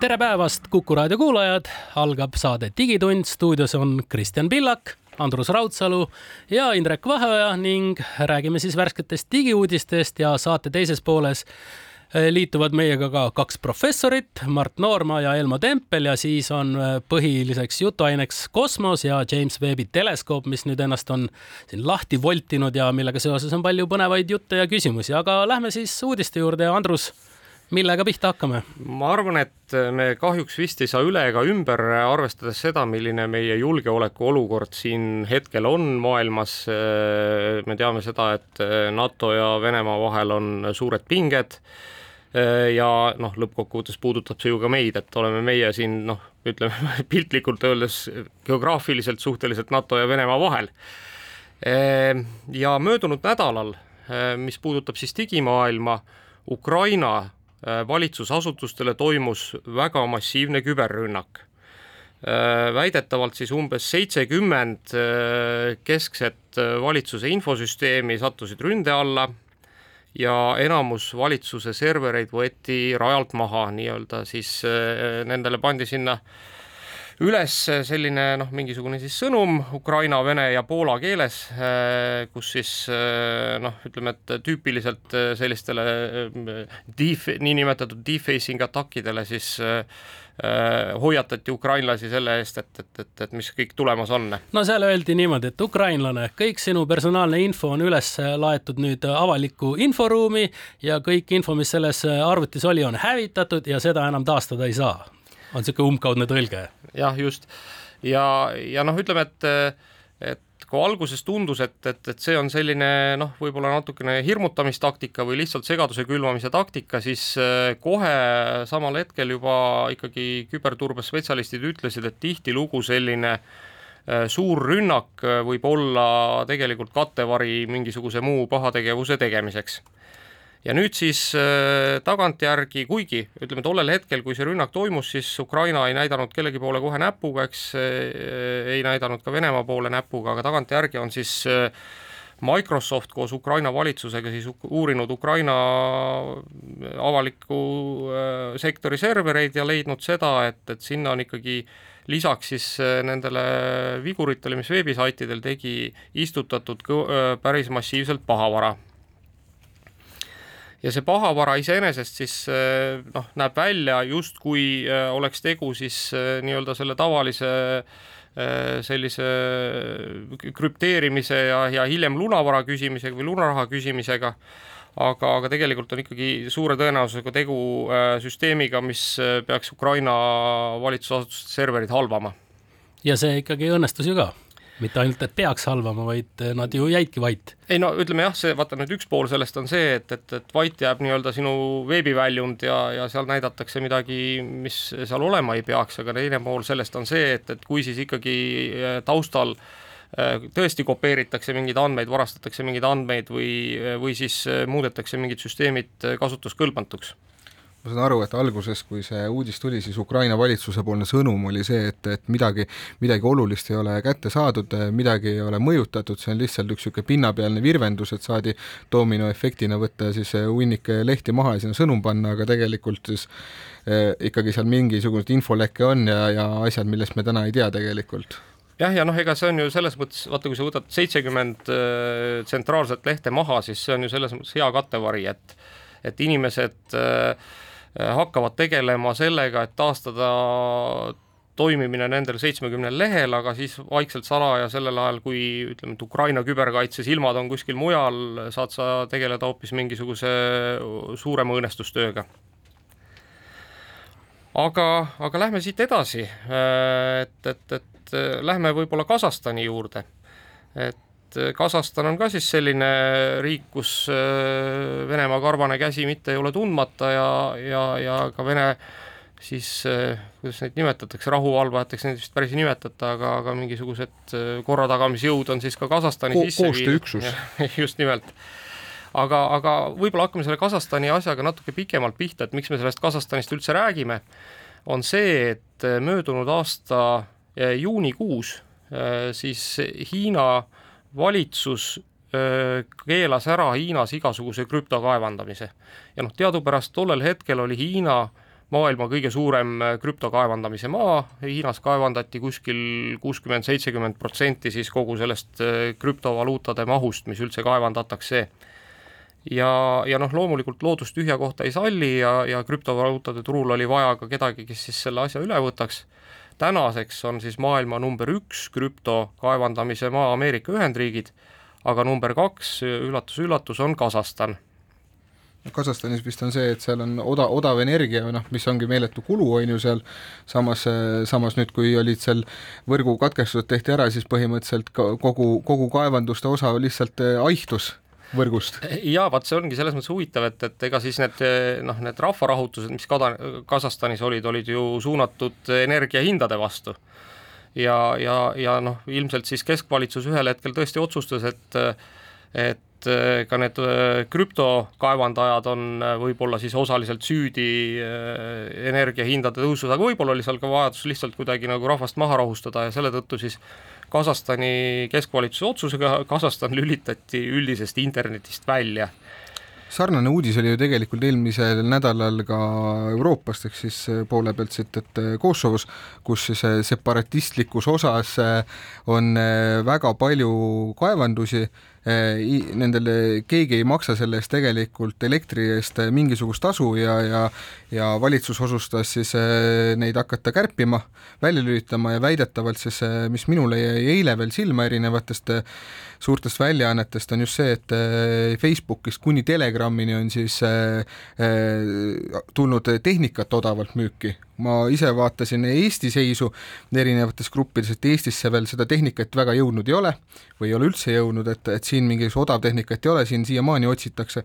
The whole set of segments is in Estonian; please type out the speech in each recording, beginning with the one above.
tere päevast, Kuku raadio kuulajad, algab saade Digitund, stuudios on Kristjan Pillak, Andrus Raudsalu ja Indrek Vaheoja ning räägime siis värsketest digiuudistest ja saate teises pooles eh, liituvad meiega ka kaks professorit, Mart Noorma ja Elmo Tempel ja siis on eh, põhiliseks jutuaineks kosmos ja James Webbi teleskoop, mis nüüd ennast on siin lahti voltinud ja millega seoses on palju põnevaid jutte ja küsimusi, aga lähme siis uudiste juurde. Ja Andrus millega pihta hakkame? ma arvan, et me kahjuks vist ei saa üle ega ümber, arvestades seda, milline meie julgeolekuolukord siin hetkel on maailmas. me teame seda, et NATO ja Venemaa vahel on suured pinged ja noh, lõppkokkuvõttes puudutab see ju ka meid, et oleme meie siin noh, ütleme piltlikult öeldes geograafiliselt suhteliselt NATO ja Venemaa vahel. ja möödunud nädalal, mis puudutab siis digimaailma, Ukraina Äh, valitsusasutustele toimus väga massiivne küberrünnak. Äh, väidetavalt siis umbes seitsekümmend äh, keskset valitsuse infosüsteemi sattusid ründe alla ja enamus valitsuse servereid võeti rajalt maha, nii-öelda siis nendele pandi sinna äh, üles selline noh, mingisugune siis sõnum ukraina, vene ja poola keeles, äh, kus siis äh, noh, ütleme, et tüüpiliselt äh, sellistele def-, niinimetatud defacing attackidele siis hoiatati ukrainlasi selle eest, et, et, et, et mis kõik tulemas on. no seal öeldi niimoodi, et ukrainlane, kõik sinu personaalne info on üles laetud nüüd avalikku inforuumi ja kõik info, mis selles arvutis oli, on hävitatud ja seda enam taastada ei saa on niisugune umbkaudne tõlge. Jah, just. ja, ja noh, ütleme, et, et kui alguses tundus, et, et, et see on selline noh, võib-olla natukene hirmutamistaktika või lihtsalt segaduse külvamise taktika, siis äh, kohe samal hetkel juba ikkagi küberturbespetsialistid ütlesid, et tihtilugu selline äh, suur rünnak äh, võib olla tegelikult kattevari mingisuguse muu pahategevuse tegemiseks ja nüüd siis äh, tagantjärgi, kuigi ütleme tollel hetkel, kui see rünnak toimus, siis Ukraina ei näidanud kellegi poole kohe näpuga, eks äh, ei näidanud ka Venemaa poole näpuga, aga tagantjärgi on siis äh, Microsoft koos Ukraina valitsusega siis uurinud Ukraina avaliku sektori servereid ja leidnud seda, et, et sinna on ikkagi lisaks siis nendele viguritele, mis veebisaitidel tegi, istutatud päris massiivselt pahavara ja see pahavara iseenesest siis eh, noh, näeb välja justkui eh, oleks tegu siis eh, nii-öelda selle tavalise sellise krüpteerimise ja, ja hiljem lunavara küsimisega või lunaraha küsimisega, aga, aga tegelikult on ikkagi suure tõenäosusega tegu süsteemiga, mis peaks Ukraina valitsusasutuste serverid halvama. ja see ikkagi õnnestus ju ka mitte ainult, et peaks halvama, vaid eh, nad ju jäidki vait. ei no ütleme jah, see vaata nüüd üks pool sellest on see, et, et, et vait jääb nii-öelda sinu veebiväljund ja, ja seal näidatakse midagi, mis seal olema ei peaks, aga teine pool sellest on see, et, et kui siis ikkagi eh, taustal eh, tõesti kopeeritakse mingeid andmeid, varastatakse mingeid andmeid või, või siis muudetakse mingid süsteemid kasutuskõlbmatuks ma saan aru, et alguses, kui see uudis tuli, siis Ukraina valitsuse poolne sõnum oli see, et, et midagi, midagi olulist ei ole kätte saadud, midagi ei ole mõjutatud, see on lihtsalt üks niisugune pinnapealne virvendus, et saadi dominoefektina võtta siis hunnik lehti maha ja sinna sõnum panna, aga tegelikult siis eh, ikkagi seal mingisugune infoleke on ja, ja asjad, millest me täna ei tea tegelikult. Jah, ja noh, ega see on ju selles mõttes, vaata, kui sa võtad seitsekümmend äh, tsentraalset lehte maha, siis see on ju selles mõttes hea kattevari, et et inimesed Äh, hakkavad tegelema sellega, et taastada toimimine nendel seitsmekümnel lehel, aga siis vaikselt salaja sellel ajal, kui ütleme, et Ukraina küberkaitse silmad on kuskil mujal, saad sa tegeleda hoopis mingisuguse suurema õõnestustööga. aga, aga lähme siit edasi, äh, et, et, et lähme võib-olla Kasahstani juurde. et et äh, Kasahstan on ka siis selline riik, kus äh, Venemaa karvane käsi mitte ei ole tundmata ja, ja, ja ka Vene siis kuidas neid nimetatakse, rahuvalvajateks neid vist päris ei nimetata, aga, aga mingisugused korratagamisjõud on siis ka Kasahstani Ko sisse koostööüksus. just nimelt aga, aga võib-olla hakkame selle Kasahstani asjaga natuke pikemalt pihta, et miks me sellest Kasahstanist üldse räägime, on see, et möödunud aasta juunikuus siis Hiina valitsus keelas ära Hiinas igasuguse krüpto kaevandamise. ja noh, teadupärast tollel hetkel oli Hiina maailma kõige suurem krüpto kaevandamise maa, Hiinas kaevandati kuskil kuuskümmend, seitsekümmend protsenti siis kogu sellest krüptovaluutade mahust, mis üldse kaevandatakse ja, ja noh, loomulikult loodus tühja kohta ei salli ja, ja krüptovaluutade turul oli vaja ka kedagi, kes siis selle asja üle võtaks. Tänaseks on siis maailma number üks krüpto kaevandamise maa Ameerika Ühendriigid, aga number kaks, üllatus-üllatus, on Kasahstan. Kasahstanis vist on see, et seal on oda, odav energia, noh, mis ongi meeletu kulu, on ju seal, samas, samas nüüd, kui olid seal võrgukatkestused tehti ära, siis põhimõtteliselt kogu, kogu kaevanduste osa lihtsalt aihtus võrgust. jaa, vaat see ongi selles mõttes huvitav, et, et ega siis need noh, need rahvarahutused, mis Kada-, Kasahstanis olid, olid ju suunatud energiahindade vastu. ja, ja, ja noh, ilmselt siis keskvalitsus ühel hetkel tõesti otsustas, et et ka need krüptokaevandajad on võib-olla siis osaliselt süüdi energiahindade tõusus, aga võib-olla oli seal ka vajadus lihtsalt kuidagi nagu rahvast maha rahustada ja selle tõttu siis Kasahstani keskvalitsuse otsusega Kasahstan lülitati üldisest internetist välja. Sarnane uudis oli ju tegelikult eelmisel nädalal ka Euroopast, ehk siis poole pealt siit, et Kosovos, kus siis separatistlikus osas on väga palju kaevandusi nendele, keegi ei maksa selle eest tegelikult elektri eest mingisugust tasu ja, ja ja valitsus otsustas siis äh, neid hakata kärpima, välja lülitama ja väidetavalt siis, äh, mis minule jäi eile veel silma erinevatest suurtest väljaannetest, on just see, et Facebookist kuni Telegramini on siis tulnud tehnikat odavalt müüki ma ise vaatasin Eesti seisu erinevates gruppides, et Eestisse veel seda tehnikat väga jõudnud ei ole või ei ole üldse jõudnud, et, et siin mingisugust odavtehnikat ei ole, siin siiamaani otsitakse,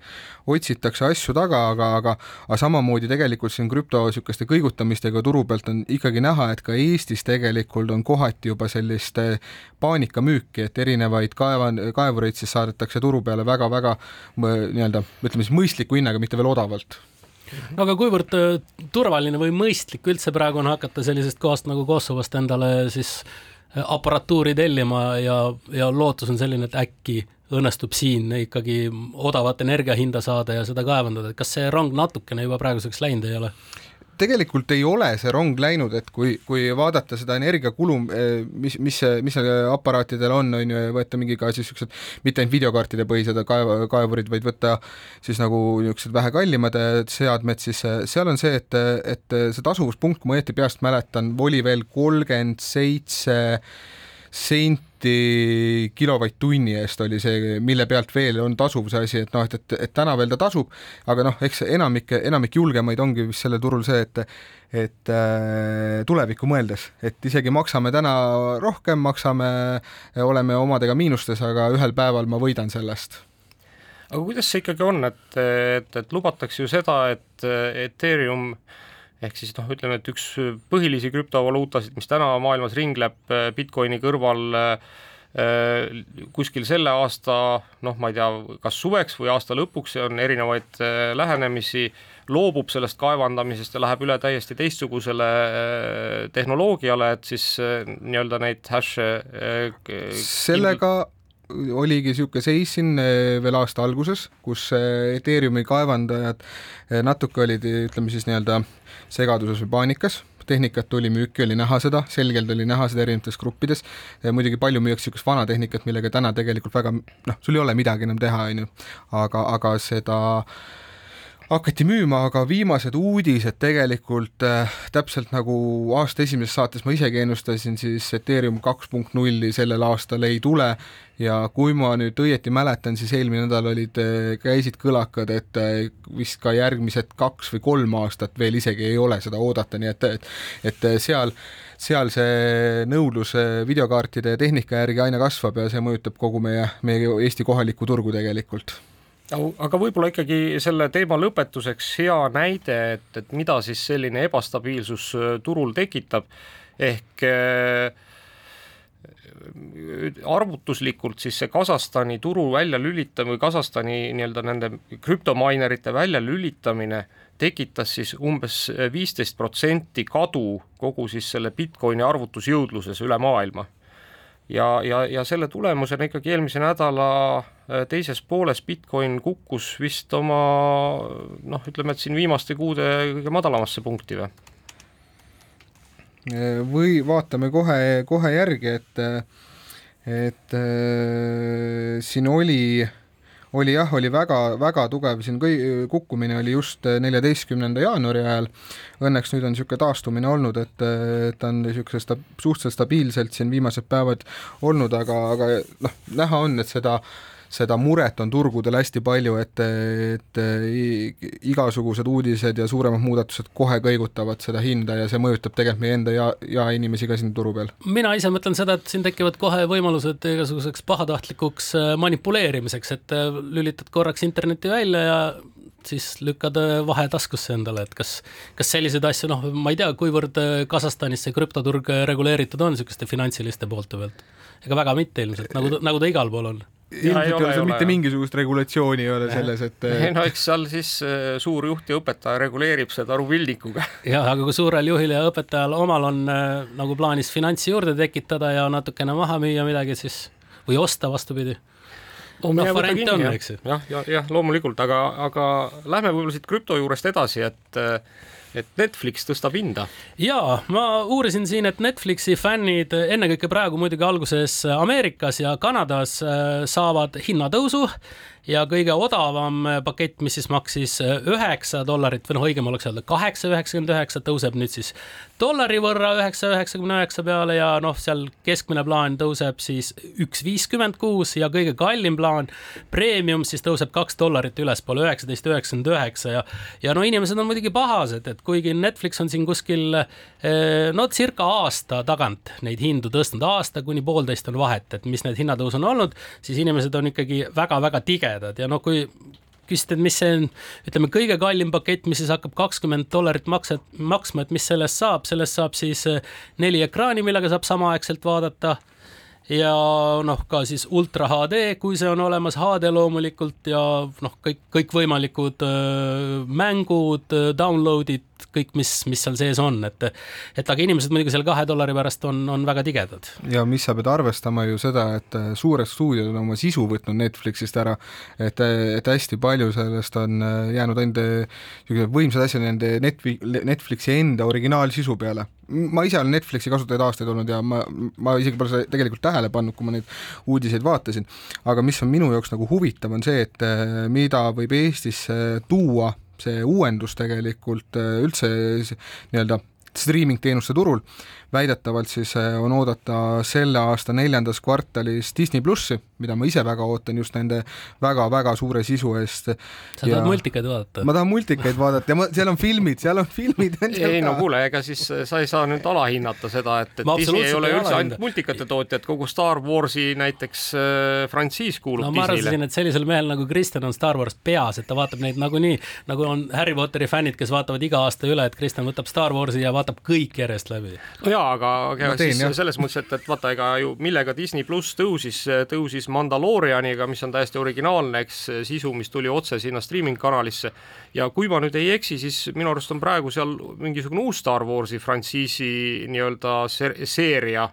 otsitakse asju taga, aga, aga aga samamoodi tegelikult siin krüpto niisuguste kõigutamistega turu pealt on ikkagi näha, et ka Eestis tegelikult on kohati juba sellist eh, paanikamüüki, et erinevaid kaeva, kaevureid siis saadetakse turu peale väga-väga nii-öelda ütleme siis mõistliku hinnaga, mitte veel odavalt aga kuivõrd äh, turvaline või mõistlik üldse praegu on hakata sellisest kohast nagu Kosovost endale siis äh, aparatuuri tellima ja, ja lootus on selline, et äkki õnnestub siin ikkagi odavat energiahinda saada ja seda kaevandada, et kas see rong natukene juba praeguseks läinud ei ole? Tegelikult ei ole see rong läinud, et kui, kui vaadata seda energiakulu, eh, mis, mis, mis aparaatidel on, on ju, ja võtta mingi ka siis niisugused mitte ainult videokaartide põhised kaev, kaevurid, vaid võtta siis nagu niisugused vähe kallimad eh, seadmed, siis eh, seal on see, et, et see tasuvuspunkt, kui ma õieti peast mäletan, oli veel kolmkümmend seitse senti kilovatt-tunni eest oli see, mille pealt veel on tasuv see asi, et noh, et, et, et täna veel ta tasub, aga noh, eks enamik, enamik julgemaid ongi vist sellel turul see, et et äh, tulevikku mõeldes, et isegi maksame täna rohkem, maksame, oleme omadega miinustes, aga ühel päeval ma võidan sellest. Aga kuidas see ikkagi on, et, et, et lubatakse ju seda, et Ethereum äh, ehk siis noh, ütleme, et üks põhilisi krüptovaluutasid, mis täna maailmas ringleb äh, Bitcoini kõrval äh, kuskil selle aasta noh, ma ei tea, kas suveks või aasta lõpuks, on erinevaid äh, lähenemisi, loobub sellest kaevandamisest ja läheb üle täiesti teistsugusele tehnoloogiale, et siis nii-öelda neid hash'e sellega oligi niisugune seis siin veel aasta alguses, kus Ethereumi kaevandajad natuke olid, ütleme siis nii-öelda segaduses või paanikas, tehnikat tuli müüki, oli näha seda, selgelt oli näha seda erinevates gruppides, muidugi palju müüakse niisugust vana tehnikat, millega täna tegelikult väga noh, sul ei ole midagi enam teha, on ju, aga, aga seda hakati müüma, aga viimased uudised tegelikult äh, täpselt nagu aasta esimeses saates ma isegi ennustasin, siis Ethereum kaks punkt nulli sellel aastal ei tule. Ja kui ma nüüd õieti mäletan, siis eelmine nädal olid, äh, käisid kõlakad, et äh, vist ka järgmised kaks või kolm aastat veel isegi ei ole seda oodata, nii et, et, et äh, seal seal see nõudlus videokaartide ja tehnika järgi aina kasvab ja see mõjutab kogu meie, meie Eesti kohalikku turgu tegelikult aga võib-olla ikkagi selle teema lõpetuseks hea näide, et, et mida siis selline ebastabiilsus äh, turul tekitab, ehk äh, arvutuslikult siis see Kasahstani turu väljalülitamine või Kasahstani nii-öelda nende krüptomainerite väljalülitamine tekitas siis umbes viisteist protsenti kadu kogu siis selle Bitcoini arvutusjõudluses üle maailma. Ja, ja, ja selle tulemusena ikkagi eelmise nädala äh, teises pooles Bitcoin kukkus vist oma noh, ütleme, et siin viimaste kuude kõige madalamasse punkti või? või vaatame kohe, kohe järgi, et et äh, siin oli äh, oli jah, oli väga, väga tugev siin kõi-, kukkumine oli just neljateistkümnenda jaanuari ajal, õnneks nüüd on niisugune taastumine olnud, et, et on niisuguse sta-, suhteliselt stabiilselt siin viimased päevad olnud, aga, aga noh, näha on, et seda seda muret on turgudel hästi palju, et, et igasugused uudised ja suuremad muudatused kohe kõigutavad seda hinda ja see mõjutab tegelikult meie enda ja, jaeinimesi ka siin turu peal. mina ise mõtlen seda, et siin tekivad kohe võimalused igasuguseks pahatahtlikuks äh, manipuleerimiseks, et äh, lülitad korraks interneti välja ja siis lükkad äh, vahe taskusse endale, et kas, kas selliseid asju, noh, ma ei tea, kuivõrd Kasahstanis see krüptoturg reguleeritud on niisuguste finantsiliste poolte pealt? ega väga mitte ilmselt, nagu, nagu ta igal pool on ilmselt ei ole seal mitte mingisugust regulatsiooni ei ole selles, et no eks seal siis äh, suur juht ja õpetaja reguleerib seda rubildikuga. jah, aga kui suurel juhil ja õpetajal omal on äh, nagu plaanis finantsi juurde tekitada ja natukene maha müüa midagi, siis või osta vastupidi no, noh, variante on, eks ju. jah, ja, jah, loomulikult, aga, aga lähme võib-olla siit krüpto juurest edasi, et äh, et Netflix tõstab hinda. jaa, ma uurisin siin, et Netflixi fännid ennekõike praegu muidugi alguses Ameerikas ja Kanadas äh, saavad hinnatõusu ja kõige odavam pakett, mis siis maksis üheksa dollarit või noh, õigem oleks öelda kaheksa üheksakümmend üheksa, tõuseb nüüd siis dollari võrra üheksa üheksakümne üheksa peale ja noh, seal keskmine plaan tõuseb siis üks viiskümmend kuus ja kõige kallim plaan, premium siis tõuseb kaks dollarit ülespoole, üheksateist üheksakümmend üheksa ja ja no inimesed on muidugi pahased, et kuigi Netflix on siin kuskil eh, no circa aasta tagant neid hindu tõstnud, aasta kuni poolteist on vahet, et mis need hinnatõus on olnud, siis inimesed on ikkagi väga-väga tige ägedad ja noh, kui küsisid, et mis see on, ütleme, kõige kallim pakett, mis siis hakkab kakskümmend dollarit maksa, maksma, et mis sellest saab, sellest saab siis eh, neli ekraani, millega saab samaaegselt vaadata ja noh, ka siis ultra HD, kui see on olemas, HD loomulikult ja noh, kõik, kõikvõimalikud äh, mängud, download'id, kõik, mis, mis seal sees on, et et aga inimesed muidugi selle kahe dollari pärast on, on väga tigedad. ja mis sa pead arvestama ju seda, et äh, suured stuudiod on oma sisu võtnud Netflixist ära, et, et hästi palju sellest on äh, jäänud ainult niisugused võimsad asjad nende Netflixi enda originaalsisu peale ma ise olen Netflixi kasutajaid aastaid olnud ja ma, ma isegi pole seda tegelikult tähele pannud, kui ma neid uudiseid vaatasin, aga mis on minu jaoks nagu huvitav, on see, et äh, mida võib Eestisse tuua see uuendus tegelikult äh, üldse nii-öelda striimingteenuste turul väidetavalt siis äh, on oodata selle aasta neljandas kvartalis Disney plussi, mida ma ise väga ootan just nende väga-väga suure sisu eest. sa tahad multikaid vaadata? ma tahan multikaid vaadata ja ma, seal on filmid, seal on filmid. ei no kuule, ega siis äh, sa ei saa nüüd alahinnata seda, et, et Disney ei ole üldse ainult multikate tootja, et kogu Star Warsi näiteks äh, frantsiis kuulub no, Disneyle. ma arvasin, et sellisel mehel nagu Kristjan on Star Wars peas, et ta vaatab neid nagunii, nagu on Harry Potteri fännid, kes vaatavad iga aasta üle, et Kristjan võtab Star Warsi ja vaatab kõik järjest läbi. no jaa, aga, aga teen, siis jah. selles mõttes, et, et vaata, ega ju millega Disney pluss tõusis, tõusis Mandaloorianiga, mis on täiesti originaalne, eks sisu, mis tuli otse sinna streaming kanalisse. ja kui ma nüüd ei eksi, siis minu arust on praegu seal mingisugune uus Star Warsi frantsiisi nii-öelda seeria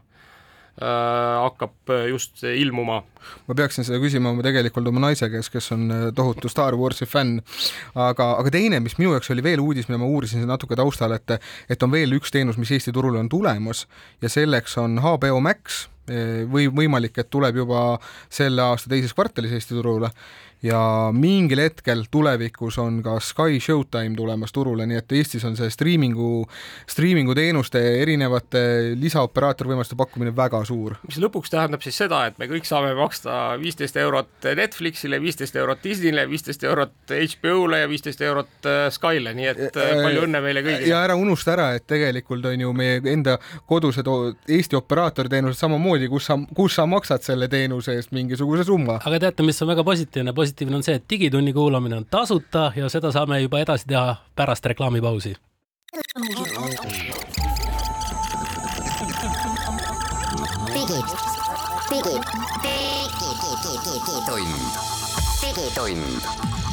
hakkab äh, just ilmuma. ma peaksin seda küsima tegelikult oma naise käest, kes on äh, tohutu Star Warsi fänn. aga, aga teine, mis minu jaoks oli veel uudis, mida ma uurisin natuke taustal, et, et on veel üks teenus, mis Eesti turule on tulemas ja selleks on HBO Max või võimalik, et tuleb juba selle aasta teises kvartalis Eesti turule ja mingil hetkel tulevikus on ka Sky Showtime tulemas turule, nii et Eestis on see striimingu, striimingu teenuste erinevate lisaoperaatorvõimaluste pakkumine väga suur. mis lõpuks tähendab siis seda, et me kõik saame maksta viisteist eurot Netflixile, viisteist eurot Disneyle, viisteist eurot HBO-le ja viisteist eurot äh, Skyle, nii et äh, palju õnne meile kõigile. ja ära unusta ära, et tegelikult on ju meie enda kodused Eesti operaatorteenused samamoodi, kus sa, kus sa maksad selle teenuse eest mingisuguse summa. aga teate, mis on väga positiivne, positiivne positiivne on see, et Digitunni kuulamine on tasuta ja seda saame juba edasi teha pärast reklaamipausi. digitund, digitund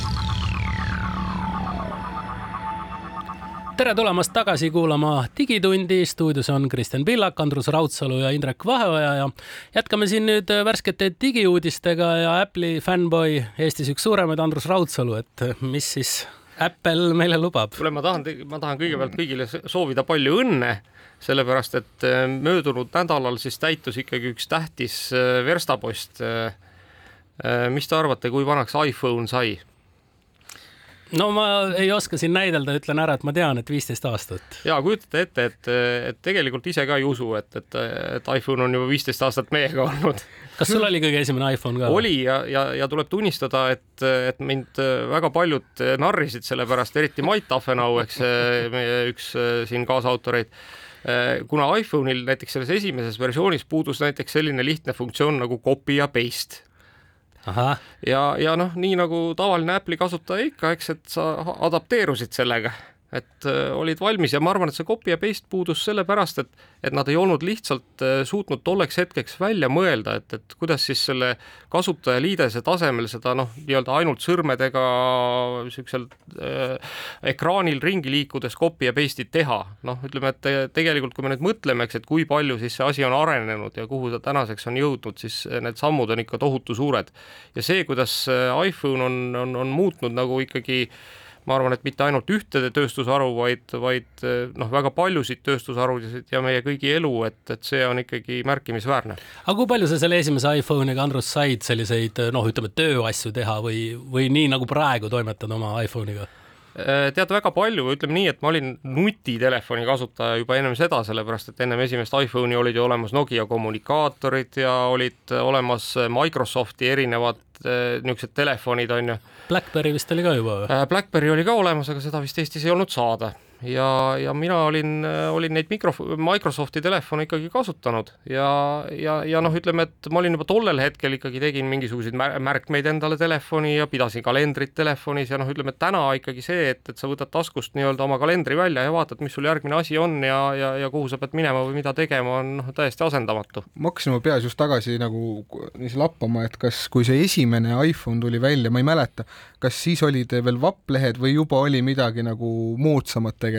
tere tulemast tagasi kuulama Digitundi, stuudios on Kristjan Pillak, Andrus Raudsalu ja Indrek Vaheoja ja jätkame siin nüüd värskete digiuudistega ja Apple'i fännboi Eestis üks suuremaid, Andrus Raudsalu, et mis siis Apple meile lubab? kuule, ma tahan, ma tahan kõigepealt kõigile soovida palju õnne, sellepärast et äh, möödunud nädalal siis täitus ikkagi üks tähtis äh, verstapost. Äh, mis te arvate, kui vanaks iPhone sai? No ma ei oska siin näidelda, ütlen ära, et ma tean, et viisteist aastat. ja kujutate ette, et, et tegelikult ise ka ei usu, et, et, et iPhone on juba viisteist aastat meiega olnud. kas sul oli kõige esimene iPhone ka? oli ja, ja, ja tuleb tunnistada, et, et mind väga paljud narrisid selle pärast, eriti Mait Ahvenau, eks meie üks siin kaasautoreid kuna iPhone'il näiteks selles esimeses versioonis puudus näiteks selline lihtne funktsioon nagu copy ja paste ja, ja noh, nii nagu tavaline Apple'i kasutaja ikka, eks, et sa adapteerusid sellega et äh, olid valmis ja ma arvan, et see copy ja paste puudus sellepärast, et, et nad ei olnud lihtsalt äh, suutnud tolleks hetkeks välja mõelda, et, et kuidas siis selle kasutajaliidese tasemel seda noh, nii-öelda ainult sõrmedega niisugusel äh, ekraanil ringi liikudes copy ja paste'id teha. noh, ütleme, et te, tegelikult kui me nüüd mõtleme, eks, et kui palju siis see asi on arenenud ja kuhu ta tänaseks on jõudnud, siis need sammud on ikka tohutu suured. ja see, kuidas äh, iPhone on, on, on muutnud nagu ikkagi äh, ma arvan, et mitte ainult ühtede tööstusharu, vaid, vaid noh, väga paljusid tööstusharusid ja meie kõigi elu, et, et see on ikkagi märkimisväärne. aga kui palju sa selle esimese iPhone'iga, Andrus, said selliseid noh, ütleme tööasju teha või, või nii nagu praegu toimetad oma iPhone'iga? Äh, tead, väga palju, ütleme nii, et ma olin nutitelefoni kasutaja juba ennem seda, sellepärast et ennem esimest iPhone'i olid ju olemas Nokia kommunikaatorid ja olid olemas Microsofti erinevad niisugused telefonid, on ju. BlackBerry vist oli ka juba või? Äh, BlackBerry oli ka olemas, aga seda vist Eestis ei olnud saada ja, ja mina olin, olin neid mikro, Microsofti telefone ikkagi kasutanud ja, ja, ja noh, ütleme, et ma olin juba tollel hetkel ikkagi tegin mingisuguseid märkmeid endale telefoni ja pidasin kalendrit telefonis ja noh, ütleme, täna ikkagi see, et, et sa võtad taskust nii-öelda oma kalendri välja ja vaatad, mis sul järgmine asi on ja, ja, ja kuhu sa pead minema või mida tegema, on noh, täiesti asendamatu. ma hakkasin oma peas just tagasi nagu niiviisi lappama, et kas, kui see esimene iPhone tuli välja, ma ei mäleta, kas siis olid veel vapplehed või juba oli midagi nagu moodsamat tegelikult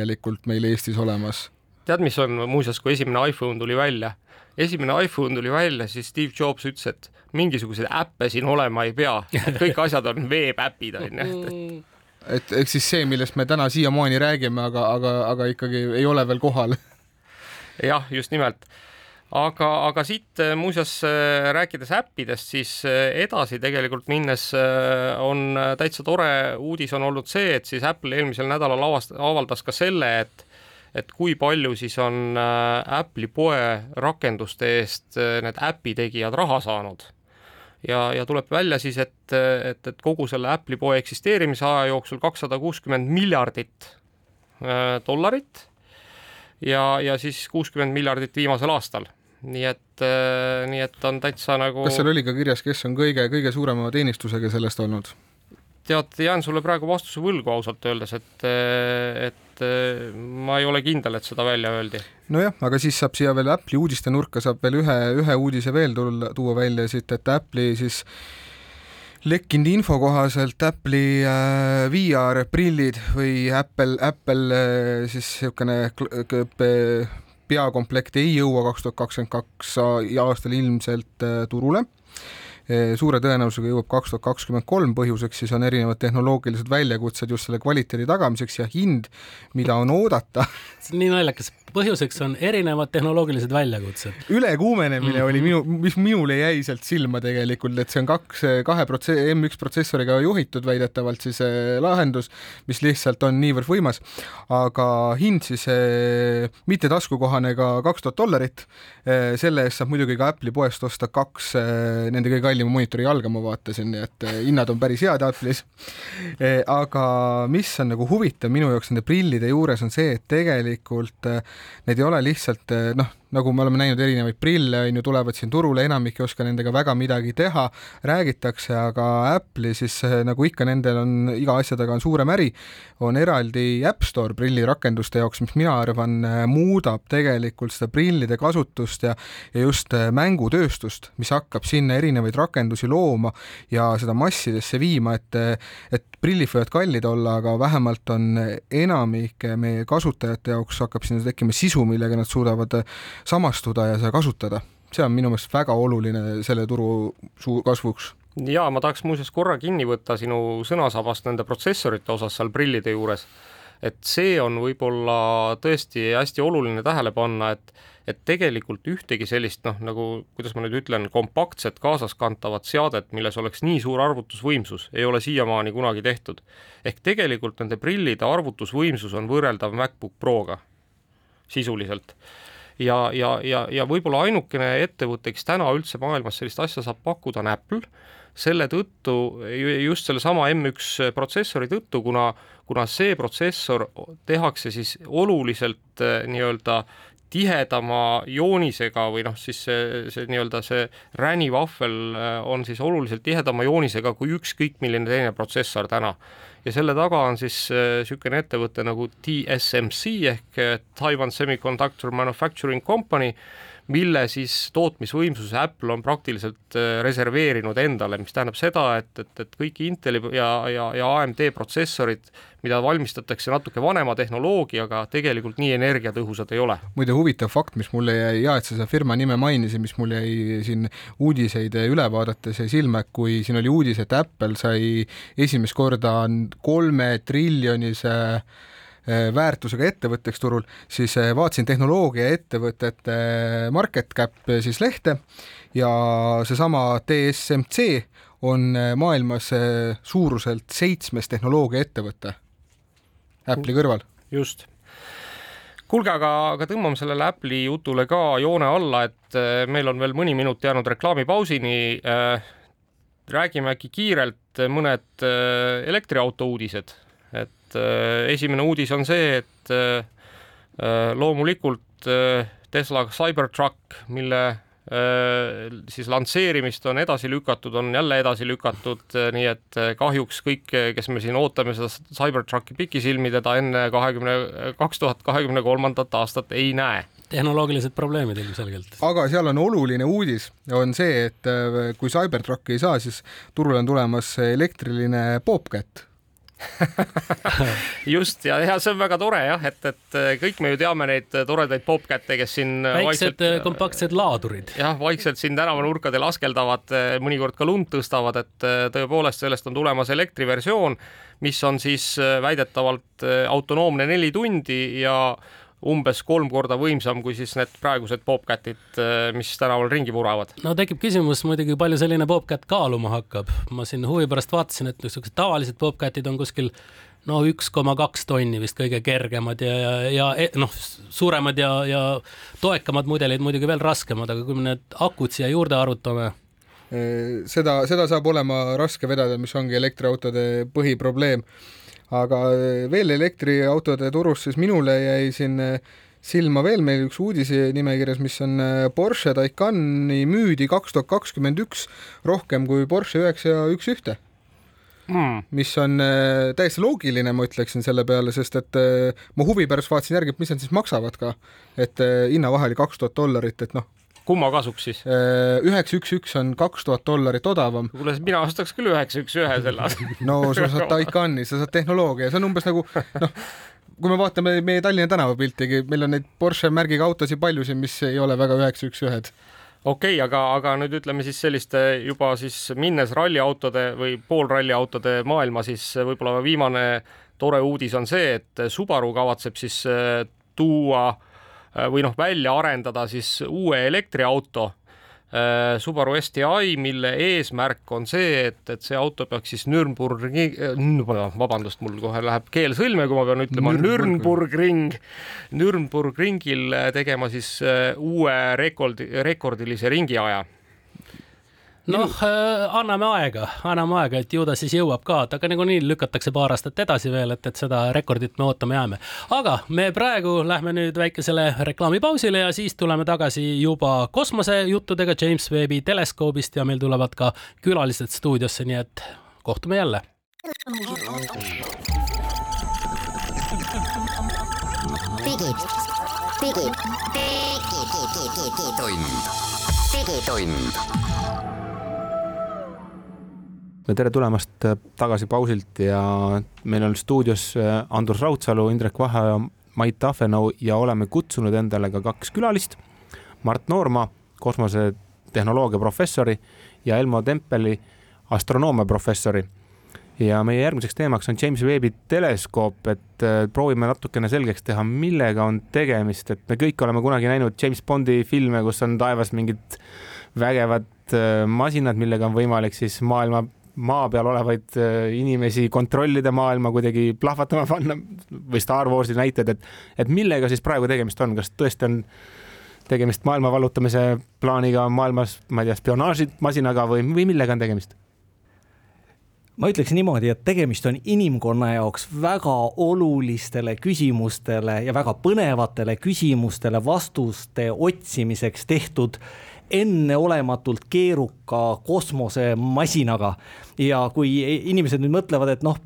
meil Eestis olemas? tead, mis on muuseas, kui esimene iPhone tuli välja, esimene iPhone tuli välja, siis Steve Jobs ütles, et mingisuguseid äppe siin olema ei pea, et kõik asjad on veepäpid onju, et et ehk siis see, millest me täna siiamaani räägime, aga, aga, aga ikkagi ei ole veel kohal. jah, just nimelt aga, aga siit äh, muuseas äh, rääkides äppidest, siis äh, edasi tegelikult minnes on täitsa tore uudis on olnud see, et siis Apple eelmisel nädalal avast-, avaldas ka selle, et et kui palju siis on Apple'i poe rakenduste eest need äpi tegijad raha saanud. ja, ja tuleb välja siis, et, et, et kogu selle Apple'i poe eksisteerimise aja jooksul kakssada kuuskümmend miljardit dollarit ja, ja siis kuuskümmend miljardit viimasel aastal nii et, äh, nii et on täitsa nagu kas seal oli ka kirjas, kes on kõige, kõige suurema teenistusega sellest olnud? tead, jään sulle praegu vastuse võlgu ausalt öeldes, et, et ma ei ole kindel, et seda välja öeldi. nojah, aga siis saab siia veel Apple'i uudistenurka saab veel ühe, ühe uudise veel tulla, tuua välja siit, et Apple'i siis lekkinud info kohaselt Apple'i äh, VR prillid või Apple, Apple äh, siis niisugune peakomplekt ei jõua kaks tuhat kakskümmend kaks aastal ilmselt äh, turule suure tõenäosusega jõuab kaks tuhat kakskümmend kolm, põhjuseks siis on erinevad tehnoloogilised väljakutsed just selle kvaliteedi tagamiseks ja hind, mida on oodata. see on nii naljakas, põhjuseks on erinevad tehnoloogilised väljakutsed. ülekuumenemine mm oli minu, mis minule jäi sealt silma tegelikult, et see on kaks, kahe protse-, M1 protsessoriga juhitud väidetavalt siis eh, lahendus, mis lihtsalt on niivõrd võimas, aga hind siis eh, mitte taskukohane ka kaks tuhat dollarit eh,, selle eest saab muidugi ka Apple'i poest osta kaks nende kõige kallima monitori jalga ma vaatasin, nii et eh, hinnad on päris head Apple'is. Eh, aga mis on nagu huvitav minu jaoks nende prillide juures on see, et tegelikult eh, need ei ole lihtsalt noh, nagu me oleme näinud erinevaid prille, on ju, tulevad siin turule, enamik ei oska nendega väga midagi teha, räägitakse, aga Apple'i siis nagu ikka, nendel on iga asja taga on suurem äri, on eraldi App Store prillirakenduste jaoks, mis mina arvan, muudab tegelikult seda prillide kasutust ja ja just mängutööstust, mis hakkab sinna erinevaid rakendusi looma ja seda massidesse viima, et et prillid võivad kallid olla, aga vähemalt on enamike meie kasutajate jaoks hakkab sinna tekkima sisu, millega nad suudavad samastuda ja seda kasutada. see on minu meelest väga oluline selle turu suu-, kasvuks ja ma tahaks muuseas korra kinni võtta sinu sõnasabast nende protsessorite osas seal prillide juures. Et see on võib-olla tõesti hästi oluline tähele panna, et et tegelikult ühtegi sellist noh, nagu kuidas ma nüüd ütlen, kompaktset kaasaskantavat seadet, milles oleks nii suur arvutusvõimsus, ei ole siiamaani kunagi tehtud. ehk tegelikult nende prillide arvutusvõimsus on võrreldav MacBook Proga sisuliselt ja, ja, ja, ja võib-olla ainukene ettevõte, kes täna üldse maailmas sellist asja saab pakkuda, on Apple, selle tõttu, just sellesama M1 protsessori tõttu, kuna, kuna see protsessor tehakse siis oluliselt eh, nii-öelda tihedama joonisega või noh, siis see, see nii-öelda see RAN-i vahvel eh, on siis oluliselt tihedama joonisega kui ükskõik milline teine protsessor täna. Ja selle taga on siis niisugune äh, ettevõte nagu TSMC ehk Taiwan Semiconductor Manufacturing Company, mille siis tootmisvõimsuse Apple on praktiliselt äh, reserveerinud endale, mis tähendab seda, et, et, et kõik Inteli ja, ja, ja AMD protsessorid, mida valmistatakse natuke vanema tehnoloogiaga, tegelikult nii energiatõhusad ei ole. muide, huvitav fakt, mis mulle jäi, hea, et sa seda firma nime mainisid, mis mul jäi siin uudiseid üle vaadates jäi silma, et kui siin oli uudis, et Apple sai esimest korda kolme triljonise Eh, väärtusega ettevõtteks turul, siis eh, vaatasin tehnoloogiaettevõtete eh, market cap siis lehte ja seesama DSMC on maailmas suuruselt seitsmes tehnoloogiaettevõte. Apple'i kõrval. just. Kuulge, aga, aga tõmbame sellele Apple'i jutule ka joone alla, et meil on veel mõni minut jäänud reklaamipausini räägime äkki kiirelt mõned elektriauto uudised, et et äh, esimene uudis on see, et äh, äh, loomulikult Tesla Cybertruck, mille siis lansseerimist on edasi lükatud, on jälle edasi lükatud, nii et kahjuks kõik, kes me siin ootame seda Cybertrucki pikisilmi, teda enne kahekümne, kaks tuhat kahekümne kolmandat aastat ei näe tehnoloogilised probleemid ilmselgelt. aga seal on oluline uudis, on see, et kui Cybertrucki ei saa, siis turule on tulemas elektriline Bobcat just ja, ja see on väga tore jah, et, et äh, kõik me ju teame neid äh, toredaid popkätte, kes siin äh, väiksed kompaktsed laadurid. jah, vaikselt siin tänavanurkadel askeldavad, mõnikord ka lund tõstavad, et tõepoolest sellest on tulemas elektriversioon, mis on siis väidetavalt autonoomne neli tundi ja umbes kolm korda võimsam kui siis need praegused Bobcatid, äh, mis tänaval ringi vuravad. no tekib küsimus muidugi, palju selline Bobcat kaaluma hakkab. ma siin huvi pärast vaatasin, et niisugused tavalised Bobcatid on kuskil no üks koma kaks tonni vist kõige kergemad ja, ja, ja e, noh, suuremad ja, ja toekamad mudelid muidugi veel raskemad, aga kui me need akud siia juurde arvutame äh, seda, seda saab olema raske vedada, mis ongi elektriautode põhiprobleem aga eh, veel elektriautode turust, siis minule jäi siin eh, silma veel meil üks uudise nimekirjas, mis on eh, Porsche Taycani müüdi kaks tuhat kakskümmend üks rohkem kui Porsche üheksa üks ühte. Mm.. mis on täiesti loogiline, ma ütleksin selle peale, sest et ma huvi pärast vaatasin järgi, et mis nad siis maksavad ka, et hinnavahe oli kaks tuhat dollarit, et noh, kumma kasuks siis? üheksa üks üks on kaks tuhat dollarit odavam. kuule, mina ostaks küll üheksa üks ühe selle asemel. no sa saad Taycani, sa saad tehnoloogia, see on umbes nagu noh, kui me vaatame meie Tallinna tänavapiltigi, meil on neid Porsche märgiga autosid palju siin, mis ei ole väga üheksa üks ühed okei okay,, aga, aga nüüd ütleme siis selliste juba siis minnes ralliautode või poolralliautode maailma, siis võib-olla viimane tore uudis on see, et Subaru kavatseb siis tuua äh, Äh, või noh, välja arendada siis uue elektriauto äh, Subaru STI, mille eesmärk on see, et, et see auto peaks siis Nürnbergi, äh, vabandust, mul kohe läheb keel sõlme, kui ma pean ütlema Nürnbergring, Nürnbergringil tegema siis uue rekordi, rekordilise ringiaja noh, anname aega, anname aega, et ju ta siis jõuab ka, et aga nagunii lükatakse paar aastat edasi veel, et, et seda rekordit me ootama jääme. aga me praegu lähme nüüd väikesele reklaamipausile ja siis tuleme tagasi juba kosmosejuttudega James Webbi teleskoobist ja meil tulevad ka külalised stuudiosse, nii et kohtume jälle. digid, digid, digitund, digitund. Tere tulemast äh, tagasi pausilt ja meil on stuudios äh, Andrus Raudsalu, Indrek Vaheoja, Mait Tahvenau ja oleme kutsunud endale ka kaks külalist. Mart Noorma, kosmosetehnoloogia professori ja Elmo Tempeli, astronoomia professori ja meie järgmiseks teemaks on James Webbi teleskoop, et äh, proovime natukene selgeks teha, millega on tegemist, et me kõik oleme kunagi näinud James Bondi filme, kus on taevas mingid vägevad masinad, millega on võimalik siis maailma maa peal olevaid äh, inimesi kontrollida, maailma kuidagi plahvatama panna või Star Warsi näited, et, et millega siis praegu tegemist on, kas tõesti on tegemist maailma vallutamise plaaniga maailmas, ma ei tea, spionaažimasinaga või, või millega on tegemist? ma ütleks niimoodi, et tegemist on inimkonna jaoks väga olulistele küsimustele ja väga põnevatele küsimustele vastuste otsimiseks tehtud enneolematult keeruka kosmosemasinaga. Ja kui inimesed nüüd mõtlevad, et noh,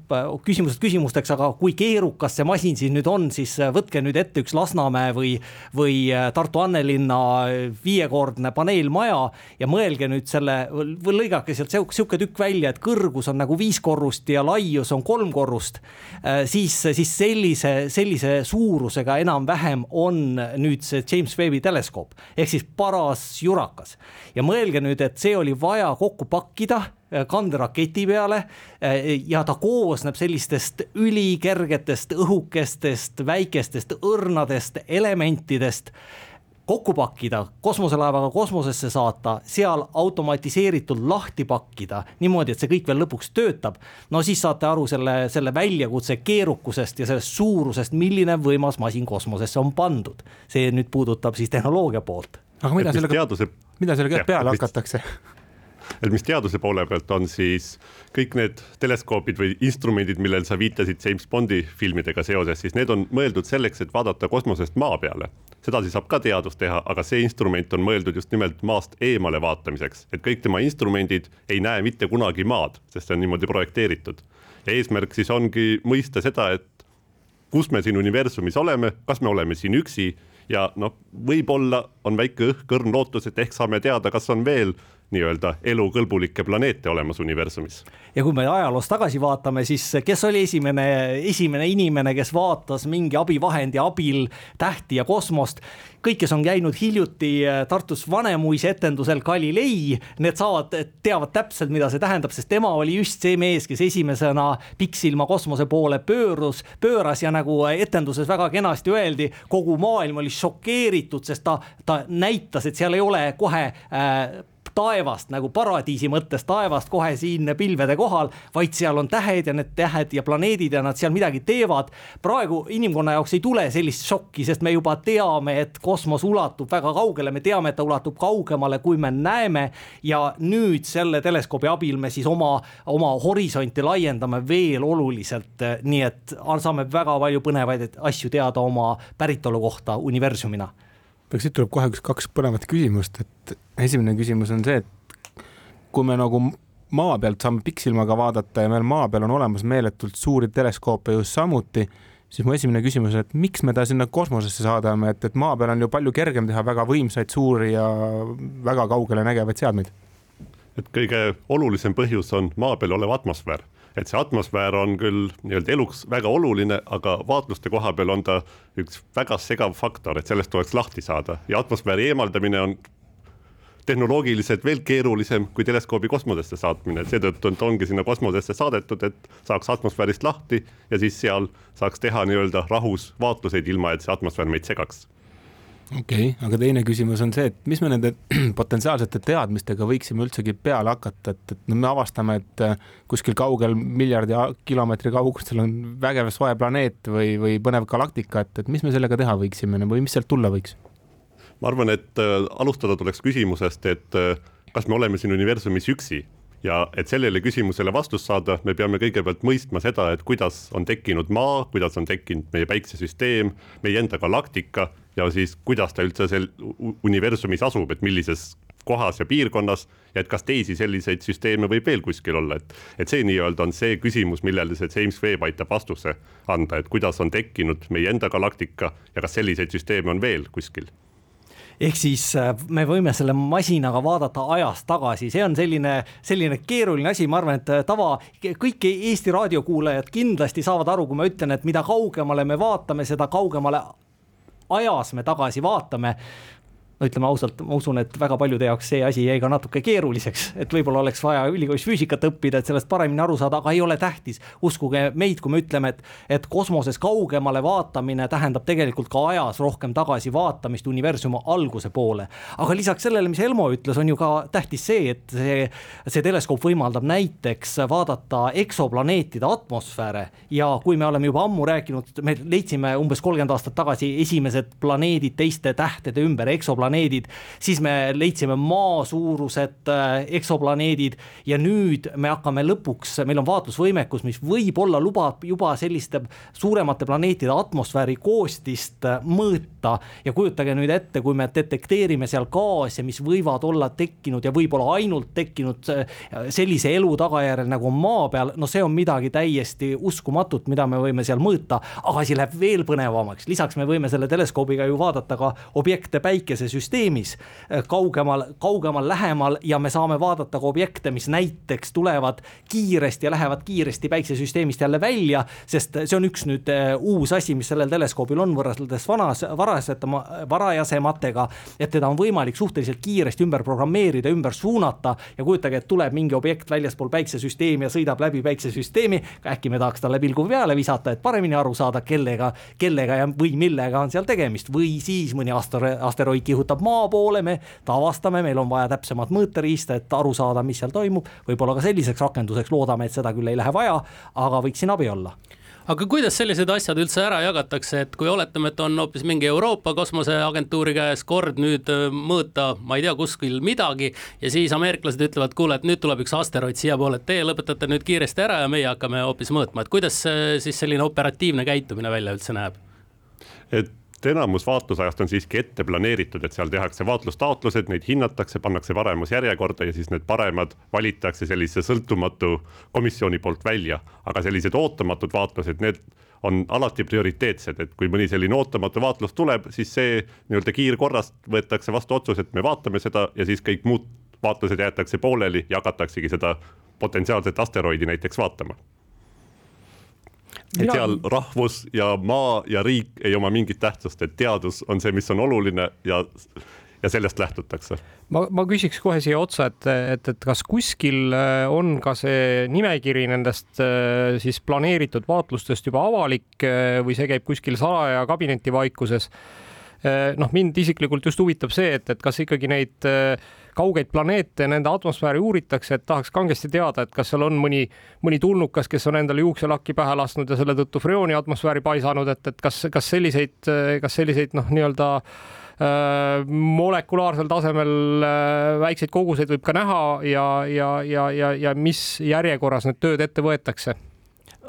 küsimused küsimusteks, aga kui keerukas see masin siis nüüd on, siis võtke nüüd ette üks Lasnamäe või, või Tartu Annelinna viiekordne paneelmaja ja mõelge nüüd selle, või lõigake sealt sihuke tükk välja, et kõrgus on nagu viis korrust ja laius on kolm korrust. siis, siis sellise, sellise suurusega enam-vähem on nüüd see James Webbi teleskoop ehk siis paras jura korrakas. ja mõelge nüüd, et see oli vaja kokku pakkida äh, kanderaketi peale äh, ja ta koosneb sellistest ülikergetest õhukestest, väikestest õrnadest elementidest kokku pakkida, kosmoselaevaga kosmosesse saata, seal automatiseeritult lahti pakkida niimoodi, et see kõik veel lõpuks töötab. no siis saate aru selle, selle väljakutse keerukusest ja sellest suurusest, milline võimas masin kosmosesse on pandud. see nüüd puudutab siis tehnoloogia poolt aga mida sellega teaduse..., mida sellega peale hakatakse? Et mis teaduse poole pealt on siis kõik need teleskoobid või instrumendid, millel sa viitasid James Bondi filmidega seoses, siis need on mõeldud selleks, et vaadata kosmosest maa peale. sedasi saab ka teadust teha, aga see instrument on mõeldud just nimelt maast eemale vaatamiseks, et kõik tema instrumendid ei näe mitte kunagi maad, sest see on niimoodi projekteeritud. ja eesmärk siis ongi mõista seda, et kus me siin universumis oleme, kas me oleme siin üksi ja noh, võib-olla on väike õhkõrn lootus, et ehk saame teada, kas on veel nii-öelda elukõlbulikke planeete olemas universumis. ja kui me ajaloos tagasi vaatame, siis kes oli esimene, esimene inimene, kes vaatas mingi abivahendi abil tähti ja kosmost? kõik, kes on käinud hiljuti äh, Tartus Vanemuise etendusel Galilei, need saavad, teavad täpselt, mida see tähendab, sest tema oli just see mees, kes esimesena pikksilma kosmose poole pöörus, pööras ja nagu etenduses väga kenasti öeldi, kogu maailm oli šokeeritud, sest ta, ta näitas, et seal ei ole kohe äh, taevast nagu paradiisi mõttes taevast kohe siin pilvede kohal, vaid seal on tähed ja need tähed ja planeedid ja nad seal midagi teevad. praegu inimkonna jaoks ei tule sellist šokki, sest me juba teame, et kosmos ulatub väga kaugele, me teame, et ta ulatub kaugemale, kui me näeme. ja nüüd selle teleskoobi abil me siis oma, oma horisonti laiendame veel oluliselt, nii et saame väga palju põnevaid asju teada oma päritolu kohta universumina aga siit tuleb kohe üks kaks põnevat küsimust, et esimene küsimus on see, et kui me nagu maa pealt saame pikksilmaga vaadata ja meil maa peal on olemas meeletult suuri teleskoope just samuti, siis mu esimene küsimus on, et miks me ta sinna kosmosesse saadame, et, et maa peal on ju palju kergem teha väga võimsaid, suuri ja väga kaugele nägevaid seadmeid. et kõige olulisem põhjus on maa peal olev atmosfäär et see atmosfäär on küll nii-öelda eluks väga oluline, aga vaatluste koha peal on ta üks väga segav faktor, et sellest tuleks lahti saada. Ja atmosfääri eemaldamine on tehnoloogiliselt veel keerulisem kui teleskoobi kosmosesse saatmine, et seetõttu ta ongi sinna kosmosesse saadetud, et saaks atmosfäärist lahti ja siis seal saaks teha nii-öelda rahus vaatluseid, ilma et see atmosfäär meid segaks okei okay,, aga teine küsimus on see, et mis me nende potentsiaalsete teadmistega võiksime üldsegi peale hakata, et, et me avastame, et äh, kuskil kaugel miljardi kilomeetri kaugusel on vägev soe planeet või, või põnev galaktika, et, et mis me sellega teha võiksime või mis sealt tulla võiks? ma arvan, et äh, alustada tuleks küsimusest, et äh, kas me oleme siin universumis üksi ja et sellele küsimusele vastust saada, me peame kõigepealt mõistma seda, et kuidas on tekkinud Maa, kuidas on tekkinud meie päiksesüsteem, meie enda galaktika ja siis kuidas ta üldse seal universumis asub, et millises kohas ja piirkonnas ja et kas teisi selliseid süsteeme võib veel kuskil olla, et, et see nii-öelda on see küsimus, millele see James Webb aitab vastuse anda, et kuidas on tekkinud meie enda galaktika ja kas selliseid süsteeme on veel kuskil ehk siis äh, me võime selle masinaga vaadata ajas tagasi, see on selline, selline keeruline asi, ma arvan, et äh, tava, kõik Eesti raadiokuulajad kindlasti saavad aru, kui ma ütlen, et mida kaugemale me vaatame, seda kaugemale ajas me tagasi vaatame no ütleme ausalt, ma usun, et väga paljude jaoks see asi jäi ka natuke keeruliseks, et võib-olla oleks vaja ülikoolis füüsikat õppida, et sellest paremini aru saada, aga ei ole tähtis. uskuge meid, kui me ütleme, et, et kosmoses kaugemale vaatamine tähendab tegelikult ka ajas rohkem tagasivaatamist universumi alguse poole. aga lisaks sellele, mis Elmo ütles, on ju ka tähtis see, et see, see teleskoop võimaldab näiteks vaadata eksoplaneetide atmosfääre ja kui me oleme juba ammu rääkinud, me leidsime umbes kolmkümmend aastat tagasi esimesed planeedid teiste tähtede ümber, eksoplaneedid eksoplaneedid, siis me leidsime maa suurused äh, eksoplaneedid ja nüüd me hakkame lõpuks, meil on vaatlusvõimekus, mis võib-olla lubab juba selliste suuremate planeetide atmosfääri koostist äh, mõõta. Ja kujutage nüüd ette, kui me detekteerime seal gaase, mis võivad olla tekkinud ja võib-olla ainult tekkinud äh, sellise elu tagajärjel nagu maa peal, no see on midagi täiesti uskumatut, mida me võime seal mõõta, aga asi läheb veel põnevamaks, lisaks me võime selle teleskoobiga ju vaadata ka objekte päikesesüsteemis süsteemis äh, kaugemal, kaugemal, lähemal ja me saame vaadata ka objekte, mis näiteks tulevad kiiresti ja lähevad kiiresti päiksesüsteemist jälle välja, sest see on üks nüüd äh, uus asi, mis sellel teleskoobil on võrreldes vanas, varasema, varajasematega, et teda on võimalik suhteliselt kiiresti ümber programmeerida, ümber suunata ja kujutage, et tuleb mingi objekt väljaspool päiksesüsteemi ja sõidab läbi päiksesüsteemi, äkki me tahaks talle pilgu peale visata, et paremini aru saada, kellega, kellega ja, või millega on seal tegemist või siis mõni asteroid kihutab liigutab maa poole, me ta avastame, meil on vaja täpsemat mõõteriista, et aru saada, mis seal toimub. võib-olla ka selliseks rakenduseks loodame, et seda küll ei lähe vaja, aga võiks siin abi olla aga kuidas sellised asjad üldse ära jagatakse, et kui oletame, et on hoopis mingi Euroopa kosmoseagentuuri käes kord nüüd äh, mõõta, ma ei tea, kuskil midagi ja siis ameeriklased ütlevad, kuule, et nüüd tuleb üks asteroid siiapoole, et teie lõpetate nüüd kiiresti ära ja meie hakkame hoopis mõõtma, et kuidas siis selline operatiivne käitumine välja üldse näeb? et et enamus vaatlusajast on siiski ette planeeritud, et seal tehakse vaatlustaotlused, neid hinnatakse, pannakse paremas järjekorda ja siis need paremad valitakse sellise sõltumatu komisjoni poolt välja. aga sellised ootamatud vaatlused, need on alati prioriteetsed, et kui mõni selline ootamatu vaatlus tuleb, siis see nii-öelda kiirkorras võetakse vastu otsus, et me vaatame seda ja siis kõik muud vaatlused jäetakse pooleli ja hakataksegi seda potentsiaalset asteroidi näiteks vaatama et seal rahvus ja maa ja riik ei oma mingit tähtsust, et teadus on see, mis on oluline ja, ja sellest lähtutakse. ma, ma küsiks kohe siia otsa, et, et, et kas kuskil äh, on ka see nimekiri nendest äh, siis planeeritud vaatlustest juba avalik äh, või see käib kuskil salaja kabinetivaikuses? noh, mind isiklikult just huvitab see, et, et kas ikkagi neid kaugeid planeete, nende atmosfääri uuritakse, et tahaks kangesti teada, et kas seal on mõni, mõni tulnukas, kes on endale juukselakki pähe lasknud ja selle tõttu freooni atmosfääri paisanud, et, et kas, kas selliseid, kas selliseid noh, nii-öelda äh, molekulaarsel tasemel äh, väikseid koguseid võib ka näha ja, ja, ja, ja, ja mis järjekorras need tööd ette võetakse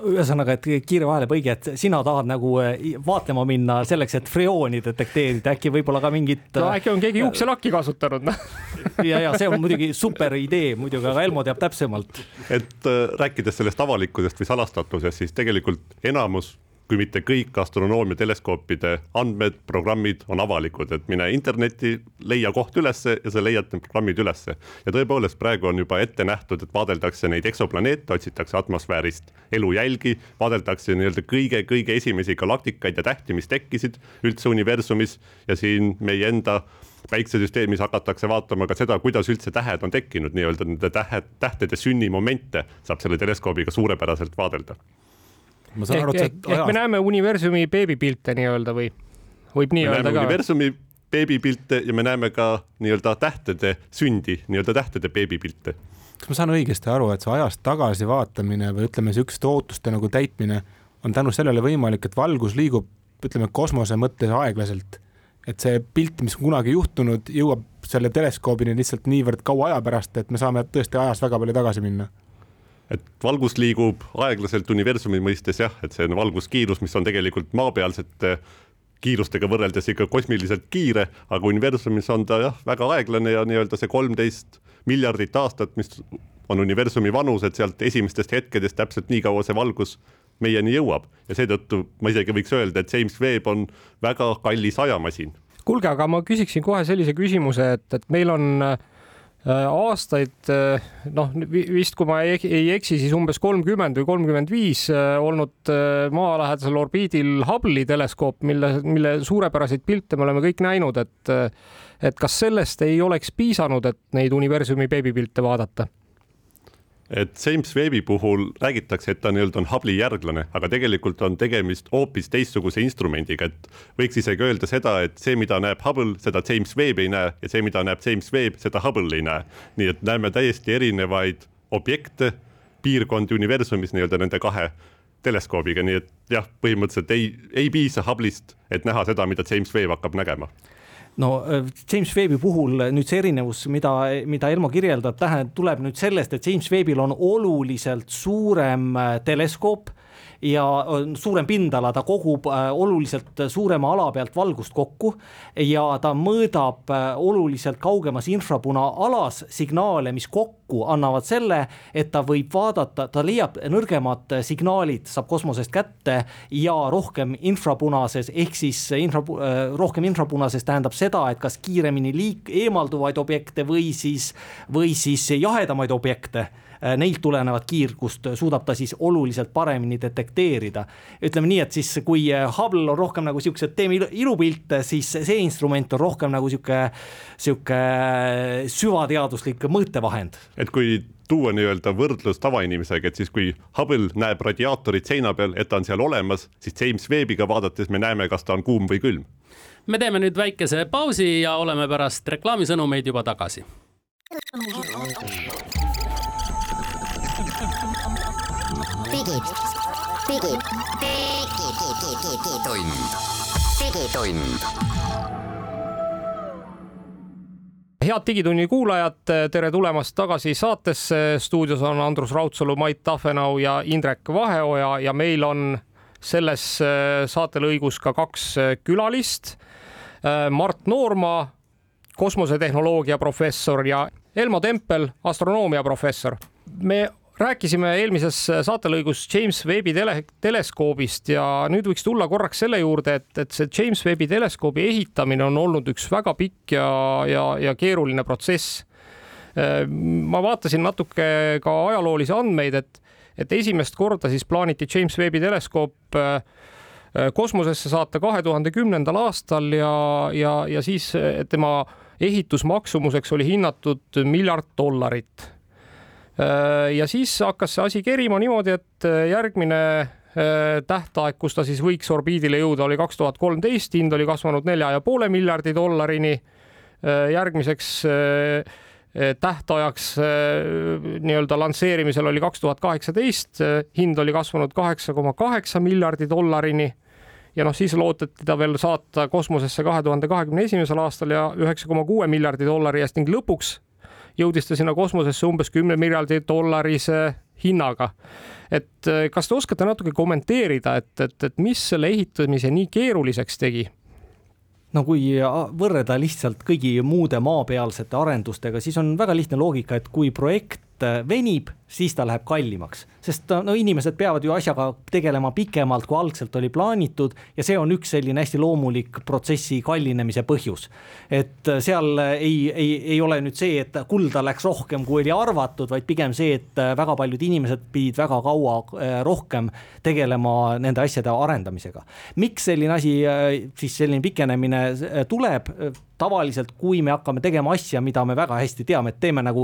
ühesõnaga, et kiire vahelepõige, et sina tahad nagu eh, vaatlema minna selleks, et freooni detekteerida, äkki võib-olla ka mingit. no äkki on keegi juukselakki kasutanud noh. ja, ja see on muidugi super idee muidugi, aga Elmo teab täpsemalt. et äh, rääkides sellest avalikkusest või salastatusest, siis tegelikult enamus kui mitte kõik astronoomia teleskoopide andmed, programmid on avalikud, et mine internetti, leia koht ülesse ja sa leiad need programmid ülesse. ja tõepoolest, praegu on juba ette nähtud, et vaadeldakse neid eksoplaneete, otsitakse atmosfäärist elujälgi, vaadeldakse nii-öelda kõige-kõige esimesi galaktikaid ja tähti, mis tekkisid üldse universumis. Ja siin meie enda päiksesüsteemis hakatakse vaatama ka seda, kuidas üldse tähed on tekkinud, nii-öelda nende tähed, tähtede sünnimomente saab selle teleskoobiga suurepäraselt vaadelda ma saan aru, et ehk, ehk me näeme universumi beebipilte nii-öelda või võib nii öelda ka? universumi beebipilte ja me näeme ka nii-öelda tähtede sündi, nii-öelda tähtede beebipilte. kas ma saan õigesti aru, et see ajast tagasi vaatamine või ütleme, niisuguste ootuste nagu täitmine on tänu sellele võimalik, et valgus liigub, ütleme kosmose mõttes aeglaselt, et see pilt, mis kunagi juhtunud, jõuab selle teleskoobini lihtsalt niivõrd kaua aja pärast, et me saame tõesti ajas väga palju tagasi minna et valgus liigub aeglaselt universumi mõistes jah, et see on valguskiirus, mis on tegelikult maapealsete kiirustega võrreldes ikka kosmiliselt kiire, aga universumis on ta jah, väga aeglane ja nii-öelda see kolmteist miljardit aastat, mis on universumi vanus, et sealt esimestest hetkedest täpselt nii kaua see valgus meieni jõuab ja seetõttu ma isegi võiks öelda, et James Webb on väga kallis ajamasin. kuulge, aga ma küsiksin kohe sellise küsimuse, et, et meil on äh, aastaid noh, vist kui ma ei, ei eksi, siis umbes kolmkümmend või kolmkümmend viis äh, olnud äh, maalähedasel orbiidil Hubble'i teleskoop, mille, mille suurepäraseid pilte me oleme kõik näinud, et et kas sellest ei oleks piisanud, et neid universumi beebipilte vaadata? Et James Webbi puhul räägitakse, et ta nii-öelda on Hubble'i järglane, aga tegelikult on tegemist hoopis teistsuguse instrumendiga, et võiks isegi öelda seda, et see, mida näeb Hubble, seda James Webb ei näe ja see, mida näeb James Webb, seda Hubble ei näe. nii et näeme täiesti erinevaid objekte, piirkondi universumis nii-öelda nende kahe teleskoobiga, nii et jah, põhimõtteliselt ei, ei piisa Hubble'ist, et näha seda, mida James Webb hakkab nägema no äh, James Webbi puhul nüüd see erinevus, mida, mida Elmo kirjeldab, tähendab, tuleb nüüd sellest, et James Webbil on oluliselt suurem äh, teleskoop ja suurem pindala, ta kogub oluliselt suurema ala pealt valgust kokku ja ta mõõdab oluliselt kaugemas infrapuna-alas signaale, mis kokku annavad selle, et ta võib vaadata, ta leiab nõrgemad signaalid, saab kosmosest kätte ja rohkem infrapunases ehk siis infra, rohkem infrapunases tähendab seda, et kas kiiremini liik-, eemalduvaid objekte või siis, või siis jahedamaid objekte neilt tulenevat kiirgust suudab ta siis oluliselt paremini detekteerida. ütleme nii, et siis kui äh, Hubble on rohkem nagu siuksed, teeme ilupilte, siis see instrument on rohkem nagu sihuke, sihuke äh, süvateaduslik mõõtevahend. et kui tuua nii-öelda võrdlus tavainimesega, et siis kui Hubble näeb radiaatorit seina peal, et ta on seal olemas, siis James Webbiga vaadates me näeme, kas ta on kuum või külm. me teeme nüüd väikese pausi ja oleme pärast reklaamisõnumeid juba tagasi digitund, digitund head Digitunni kuulajad, tere tulemast tagasi saatesse. stuudios on Andrus Raudsalu, Mait Tafenau ja Indrek Vaheoja ja meil on selles äh, saatelõigus ka kaks äh, külalist. Äh, Mart Noorma, kosmosetehnoloogia professor ja Elmo Tempel, astronoomia professor. me rääkisime eelmises saatelõigus James Webbi tele, teleskoobist ja nüüd võiks tulla korraks selle juurde, et, et see James Webbi teleskoobi ehitamine on olnud üks väga pikk ja, ja, ja keeruline protsess. ma vaatasin natuke ka ajaloolisi andmeid, et, et esimest korda siis plaaniti James Webbi teleskoop äh, kosmosesse saata kahe tuhande kümnendal aastal ja, ja, ja siis tema ehitusmaksumuseks oli hinnatud miljard dollarit Äh, ja siis hakkas see asi kerima niimoodi, et äh, järgmine äh, tähtaeg, kus ta siis võiks orbiidile jõuda, oli kaks tuhat kolmteist, hind oli kasvanud nelja ja poole miljardi dollarini. järgmiseks tähtajaks nii-öelda lansseerimisel oli kaks tuhat kaheksateist, hind oli kasvanud kaheksa koma kaheksa miljardi dollarini. ja noh, siis loodeti ta veel saata kosmosesse kahe tuhande kahekümne esimesel aastal ja üheksa koma kuue miljardi dollari eest ning lõpuks jõudis ta sinna kosmosesse umbes kümne miljardi dollarise hinnaga. et eh, kas te oskate natuke kommenteerida, et, et, et mis selle ehitamise nii keeruliseks tegi? no kui võrrelda lihtsalt kõigi muude maapealsete arendustega, siis on väga lihtne loogika, et kui projekt venib, siis ta läheb kallimaks sest no inimesed peavad ju asjaga tegelema pikemalt, kui algselt oli plaanitud ja see on üks selline hästi loomulik protsessi kallinemise põhjus. et seal ei, ei, ei ole nüüd see, et kulda läks rohkem, kui oli arvatud, vaid pigem see, et väga paljud inimesed pidid väga kaua eh, rohkem tegelema nende asjade arendamisega. miks selline asi, eh, siis selline pikenemine eh, tuleb? tavaliselt, kui me hakkame tegema asja, mida me väga hästi teame, et teeme nagu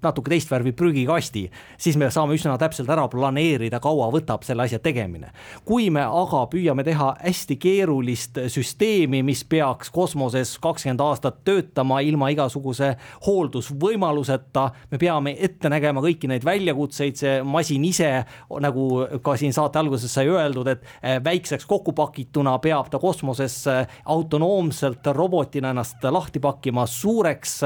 natuke teist värvi prügikasti, siis me saame üsna täpselt ära planeerida, kaua võtab selle asja tegemine. kui me aga püüame teha hästi keerulist süsteemi, mis peaks kosmoses kakskümmend aastat töötama ilma igasuguse hooldusvõimaluseta, me peame ette nägema kõiki neid väljakutseid, see masin ise, nagu ka siin saate alguses sai öeldud, et väikseks kokku pakituna peab ta kosmoses autonoomselt robotina ennast lahti pakkima suureks,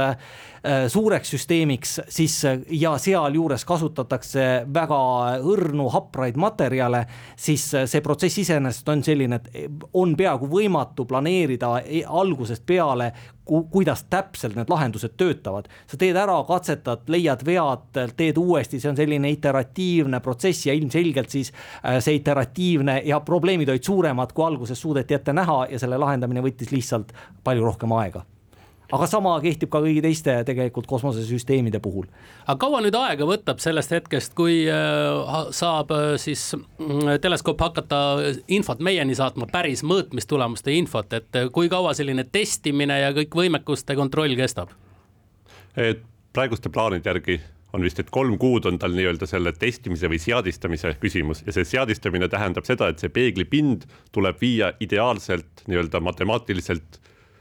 suureks süsteemiks, siis ja sealjuures kasutatakse väga õrnu hapraid materjale, siis see protsess iseenesest on selline, et on peaaegu võimatu planeerida e-, algusest peale, kuidas täpselt need lahendused töötavad. sa teed ära, katsetad, leiad vead, teed uuesti, see on selline iteratiivne protsess ja ilmselgelt siis äh, see iteratiivne ja probleemid olid suuremad, kui alguses suudeti ette näha ja selle lahendamine võttis lihtsalt palju rohkem aega aga sama kehtib ka kõigi teiste tegelikult kosmosesüsteemide puhul. aga kaua nüüd aega võtab sellest hetkest, kui äh, saab äh, siis mm, teleskoop hakata infot meieni saatma, päris mõõtmistulemuste infot, et äh, kui kaua selline testimine ja kõik võimekuste kontroll kestab? et praeguste plaanide järgi on vist, et kolm kuud on tal nii-öelda selle testimise või seadistamise küsimus ja see seadistamine tähendab seda, et see peeglipind tuleb viia ideaalselt nii-öelda matemaatiliselt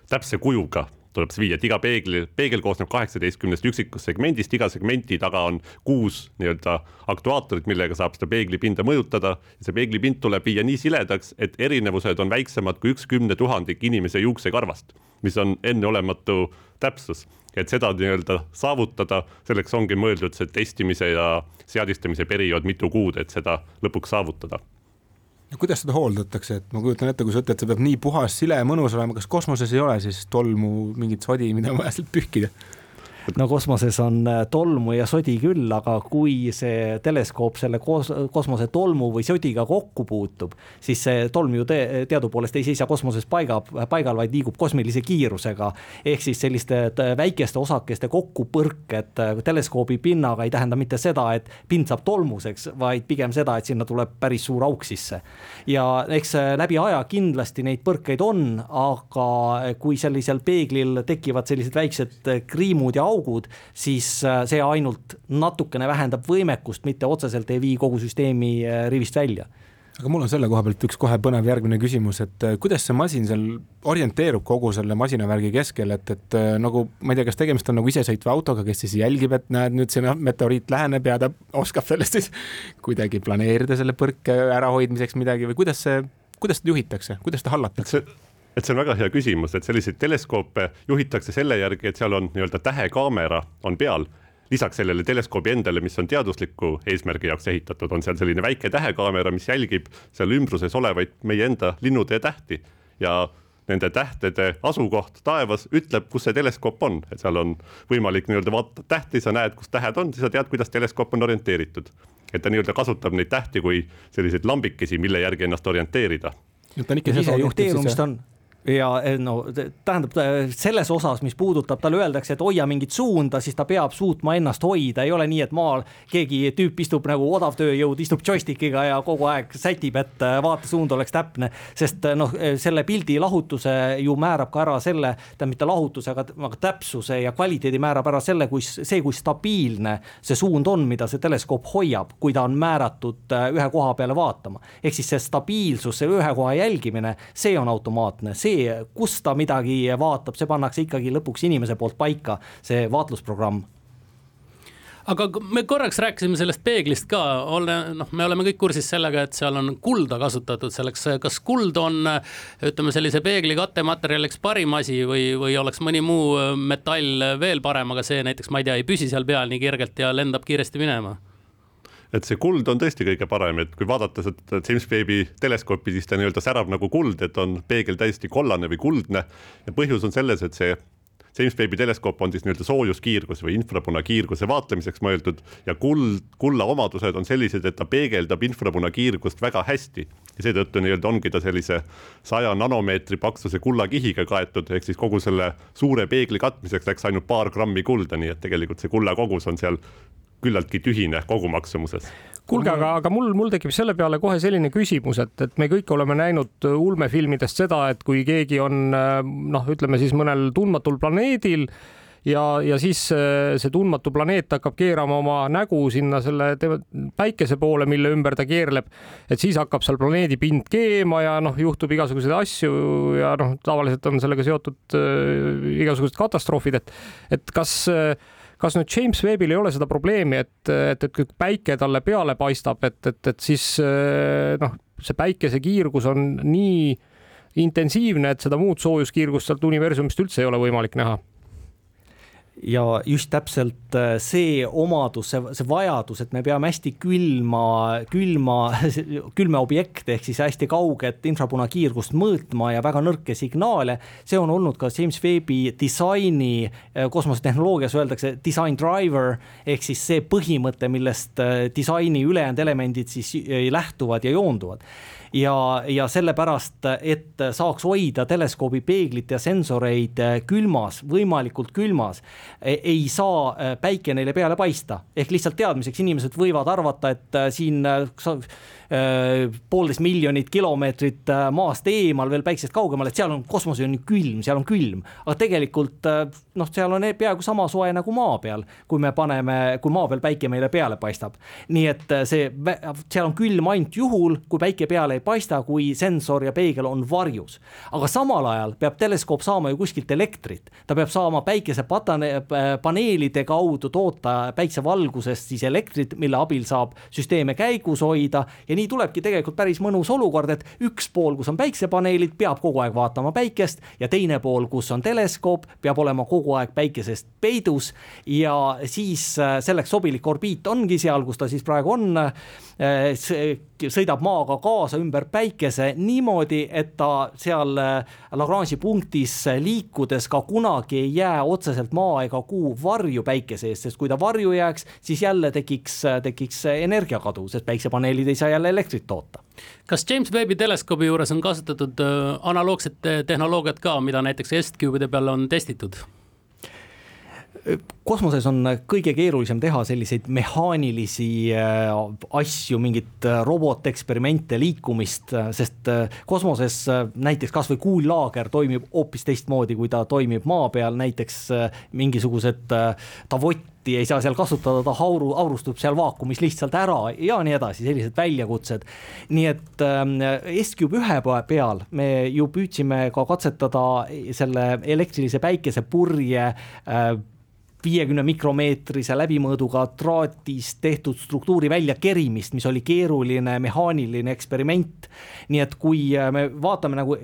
täpse kujuga tuleb see viia, et iga peegli, peegel koosneb kaheksateistkümnest üksikust segmendist, iga segmenti taga on kuus nii-öelda aktuaatorit, millega saab seda peeglipinda mõjutada. see peeglipind tuleb viia nii siledaks, et erinevused on väiksemad kui üks kümne tuhandik inimese juuksekarvast, mis on enneolematu täpsus et seda nii-öelda saavutada, selleks ongi mõeldud see testimise ja seadistamise periood mitu kuud, et seda lõpuks saavutada no kuidas seda hooldatakse, et ma kujutan ette, kui sa ütled, see peab nii puhas, sile ja mõnus olema, kas kosmoses ei ole siis tolmu, mingit sodi, mida on vaja sealt pühkida? No kosmoses on äh, tolmu ja sodi küll, aga kui see teleskoop selle kos kosmose tolmu või sodiga kokku puutub, siis see tolm ju te teadupoolest ei seisa kosmoses paiga, paigal, vaid liigub kosmilise kiirusega. ehk siis selliste äh, väikeste osakeste kokkupõrked äh, teleskoobi pinnaga ei tähenda mitte seda, et pind saab tolmuseks, vaid pigem seda, et sinna tuleb päris suur auk sisse. ja eks läbi aja kindlasti neid põrkeid on, aga kui sellisel peeglil tekivad sellised väiksed kriimud ja augud, siis äh, see ainult natukene vähendab võimekust, mitte otseselt ei vii kogu süsteemi äh, rivist välja aga mul on selle koha pealt üks kohe põnev järgmine küsimus, et äh, kuidas see masin seal orienteerub kogu selle masinavärgi keskel, et, et nagu ma ei tea, kas tegemist on nagu isesõitva autoga, kes siis jälgib, et näed, nüüd see meteoriit läheneb ja ta oskab sellest siis kuidagi planeerida selle põrke ärahoidmiseks midagi või kuidas see, kuidas seda juhitakse, kuidas seda hallatakse? Et see on väga hea küsimus, et selliseid teleskoope juhitakse selle järgi, et seal on nii-öelda tähekaamera on peal. lisaks sellele teleskoobi endale, mis on teadusliku eesmärgi jaoks ehitatud, on seal selline väike tähekaamera, mis jälgib seal ümbruses olevaid meie enda linnutee tähti ja nende tähtede asukoht taevas ütleb, kus see teleskoop on, et seal on võimalik nii-öelda vaata tähti, sa näed, kus tähed on, siis sa tead, kuidas teleskoop on orienteeritud. et ta nii-öelda kasutab neid tähti kui selliseid lambikesi, mille järgi ennast orienteerida. ta on ikka sisejuhteerumist on ja eh, no tähendab selles osas, mis puudutab, talle öeldakse, et hoia mingit suunda, siis ta peab suutma ennast hoida, ei ole nii, et maal keegi tüüp istub nagu odavtööjõud, istub joystick'iga ja kogu aeg sätib, et eh, vaatesuund oleks täpne. sest eh, noh, selle pildi lahutuse ju määrab ka ära selle, tähendab mitte lahutuse, aga, aga täpsuse ja kvaliteedi määrab ära selle, kui see, kui stabiilne see suund on, mida see teleskoop hoiab, kui ta on määratud ühe koha peale vaatama. ehk siis see stabiilsus, see ühe koha jälgimine, see on automaatne, see see, kus ta midagi vaatab, see pannakse ikkagi lõpuks inimese poolt paika, see vaatlusprogramm. Aga me korraks rääkisime sellest peeglist ka, ole, noh, me oleme kõik kursis sellega, et seal on kulda kasutatud selleks, kas kuld on ütleme sellise peegli kattematerjaliks parim asi või, või oleks mõni muu metall veel parem, aga see näiteks, ma ei tea, ei püsi seal peal nii kergelt ja lendab kiiresti minema et see kuld on tõesti kõige parem, et kui vaadata seda James Webbi teleskoopi, siis ta nii-öelda särab nagu kuld, et on peegel täiesti kollane või kuldne. ja põhjus on selles, et see James Webbi teleskoop on siis nii-öelda soojuskiirgus või infrapunakiirguse vaatlemiseks mõeldud ja kuld, kulla omadused on sellised, et ta peegeldab infrapunakiirgust väga hästi ja seetõttu nii-öelda ongi ta sellise saja nanomeetri paksuse kullakihiga kaetud, ehk siis kogu selle suure peegli katmiseks läks ainult paar grammi kulda, nii et tegelikult see kulla kogus on seal küllaltki tühine kogumaksumuses kuulge, aga, aga mul, mul tekib selle peale kohe selline küsimus, et, et me kõik oleme näinud ulmefilmidest seda, et kui keegi on noh, ütleme siis mõnel tundmatul planeedil ja, ja siis äh, see tundmatu planeet hakkab keerama oma nägu sinna selle päikese poole, mille ümber ta keerleb. et siis hakkab seal planeedi pind keema ja noh, juhtub igasuguseid asju ja noh, tavaliselt on sellega seotud äh, igasugused katastroofid, et, et kas äh, kas nüüd James Webbil ei ole seda probleemi, et, et, et kui päike talle peale paistab, et, et, et siis äh, noh, see päikese kiirgus on nii intensiivne, et seda muud soojuskiirgust sealt universumist üldse ei ole võimalik näha ja just täpselt äh, see omadus, see, see vajadus, et me peame hästi külma, külma, külma objekte ehk siis hästi kauget infrapunakiirgust mõõtma ja väga nõrke signaale. see on olnud ka James Webbi disaini, äh, kosmosetehnoloogias öeldakse design driver ehk siis see põhimõte, millest äh, disaini ülejäänud elemendid siis lähtuvad ja joonduvad ja, ja sellepärast, et saaks hoida teleskoobi peeglit ja sensoreid äh, külmas, võimalikult külmas, e-, ei saa äh, päike neile peale paista. ehk lihtsalt teadmiseks, inimesed võivad arvata, et äh, siin poolteist miljonit kilomeetrit äh, maast eemal, veel päiksest kaugemal, et seal on kosmos on külm, seal on külm, aga tegelikult äh, noh, seal on peaaegu sama soe nagu maa peal, kui me paneme, kui maa peal päike meile peale paistab. nii et see, seal on külm ainult juhul, kui päike peale ei paista, kui sensor ja peegel on varjus. aga samal ajal peab teleskoop saama ju kuskilt elektrit, ta peab saama päikesepaneelide kaudu toota päiksevalgusest siis elektrit, mille abil saab süsteeme käigus hoida ja nii nii tulebki tegelikult päris mõnus olukord, et üks pool, kus on päiksepaneelid, peab kogu aeg vaatama päikest ja teine pool, kus on teleskoop, peab olema kogu aeg päikesest peidus ja siis äh, selleks sobilik orbiit ongi seal, kus ta siis praegu on. Äh, sõidab maaga kaasa ümber päikese niimoodi, et ta seal äh, Lagrange'i punktis liikudes ka kunagi ei jää otseselt maa ega kuu varju päikese eest, sest kui ta varju jääks, siis jälle tekiks, tekiks energiakadu, sest päiksepaneelid ei saa jälle elektrit toota. kas James Webbi teleskoobi juures on kasutatud äh, analoogset tehnoloogiat ka, mida näiteks S-Cube'ide peal on testitud? Kosmoses on kõige keerulisem teha selliseid mehaanilisi äh, asju, mingit äh, roboteksperimente, liikumist, sest kosmoses näiteks kasvõi kuullaager toimib hoopis teistmoodi, kui ta toimib maa peal, näiteks mingisugused Davoti pilti ei saa seal kasutada, ta hauru, aurustub seal vaakumis lihtsalt ära ja nii edasi, sellised väljakutsed. nii et äh, S-Cube ühe peal me ju püüdsime ka katsetada selle elektrilise päikesepurje äh, viiekümne mikromeetrise läbimõõduga traatist tehtud struktuuri väljakerimist, mis oli keeruline mehaaniline eksperiment. nii et kui äh, me vaatame nagu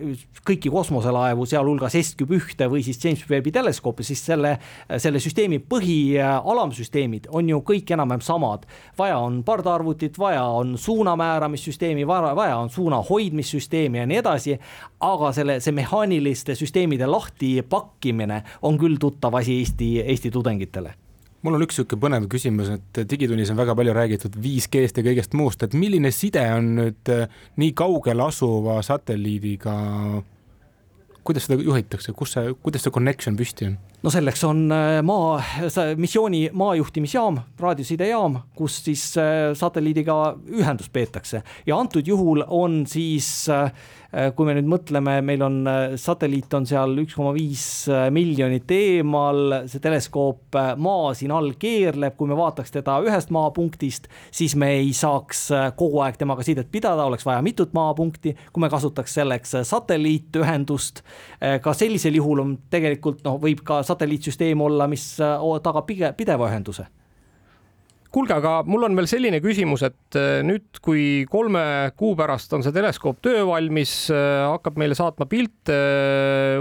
kõiki kosmoselaevu, sealhulgas S-Cube ühte või siis James Webbi teleskoopi, siis selle, selle süsteemi põhi alamsüsteemid on ju kõik enam-vähem samad. vaja on pardaarvutit, vaja on suunamääramissüsteemi, vaja on suuna hoidmissüsteemi ja nii edasi. aga selle, see mehaaniliste süsteemide lahtipakkimine on küll tuttav asi Eesti, Eesti tudengitele tudengitele? Mul on üks niisugune põnev küsimus, et Digitunnis on väga palju räägitud 5G-st ja kõigest muust, et milline side on nüüd äh, nii kaugel asuva satelliidiga, kuidas seda juhitakse, kus see, kuidas see connection püsti on? No selleks on äh, maa, missiooni maajuhtimisjaam, raadiosidejaam, kus siis äh, satelliidiga ühendust peetakse. Ja antud juhul on siis, äh, kui me nüüd mõtleme, meil on satelliit on seal üks koma viis miljonit eemal, see teleskoop maa siin all keerleb, kui me vaataks teda ühest maapunktist, siis me ei saaks kogu aeg temaga sidet pidada, oleks vaja mitut maapunkti, kui me kasutaks selleks satelliitühendust, ka sellisel juhul on tegelikult noh, võib ka satelliitsüsteem olla, mis äh, tagab pige, pideva ühenduse kuulge, aga mul on veel selline küsimus, et äh, nüüd, kui kolme kuu pärast on see teleskoop töövalmis, äh, hakkab meile saatma pilte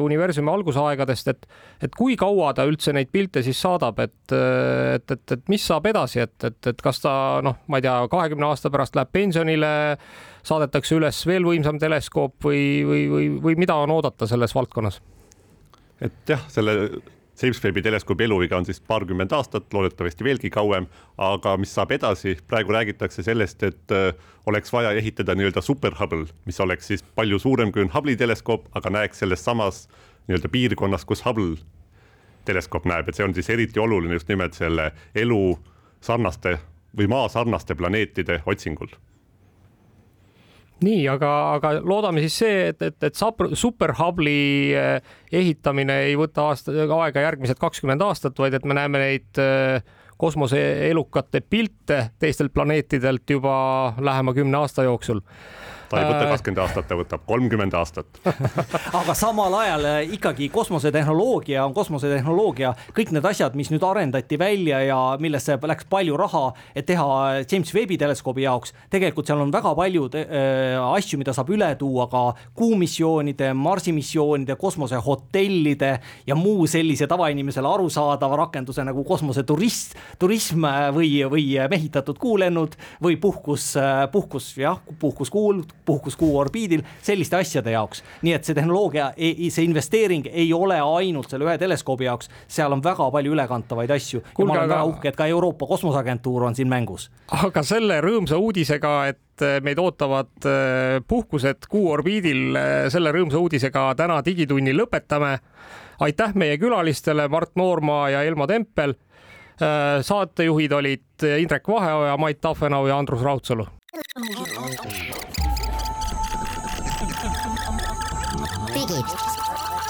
universumi algusaegadest, et et kui kaua ta üldse neid pilte siis saadab, et, et, et, et mis saab edasi, et, et, et kas ta noh, ma ei tea, kahekümne aasta pärast läheb pensionile, saadetakse üles veel võimsam teleskoop või, või, või, või mida on oodata selles valdkonnas? et jah, selle James Webbi teleskoobi eluiga on siis paarkümmend aastat, loodetavasti veelgi kauem, aga mis saab edasi, praegu räägitakse sellest, et äh, oleks vaja ehitada nii-öelda super Hubble, mis oleks siis palju suurem kui on Hubble'i teleskoop, aga näeks selles samas nii-öelda piirkonnas, kus Hubble teleskoop näeb, et see on siis eriti oluline just nimelt selle elu sarnaste või maa sarnaste planeetide otsingul nii, aga, aga loodame siis see, et, et, et superhubli eh, ehitamine ei võta aasta, aega järgmised kakskümmend aastat, vaid et me näeme neid eh, kosmoseelukate pilte teistelt planeetidelt juba lähema kümne aasta jooksul ta ei võta äh. kakskümmend aastat, ta võtab kolmkümmend aastat aga samal ajal äh, ikkagi kosmosetehnoloogia on kosmosetehnoloogia, kõik need asjad, mis nüüd arendati välja ja millesse läks palju raha, et teha James Webbi teleskoobi jaoks, tegelikult seal on väga palju äh, asju, mida saab üle tuua ka kuumissioonide, Marsi missioonide, kosmosehotellide ja muu sellise tavainimesele arusaadava rakenduse nagu kosmoseturist, turism või, või mehitatud kuulennud või puhkus, puhkus jah, puhkus kuul puhkus kuu orbiidil selliste asjade jaoks. nii et see tehnoloogia, see investeering ei ole ainult selle ühe teleskoobi jaoks, seal on väga palju ülekantavaid asju. ja ma olen aga... väga uhke, et ka Euroopa Kosmoseagentuur on siin mängus. aga selle rõõmsa uudisega, et äh, meid ootavad äh, puhkused kuu orbiidil, äh, selle rõõmsa uudisega täna Digitunni lõpetame. aitäh meie külalistele Mart Noorma ja Elmo Tempel. saatejuhid olid Indrek Vaheoja, Mait Tafenau ja Andrus Raudsalu. Digi,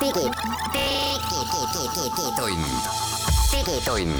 digi, digi, digi, digitund, digitund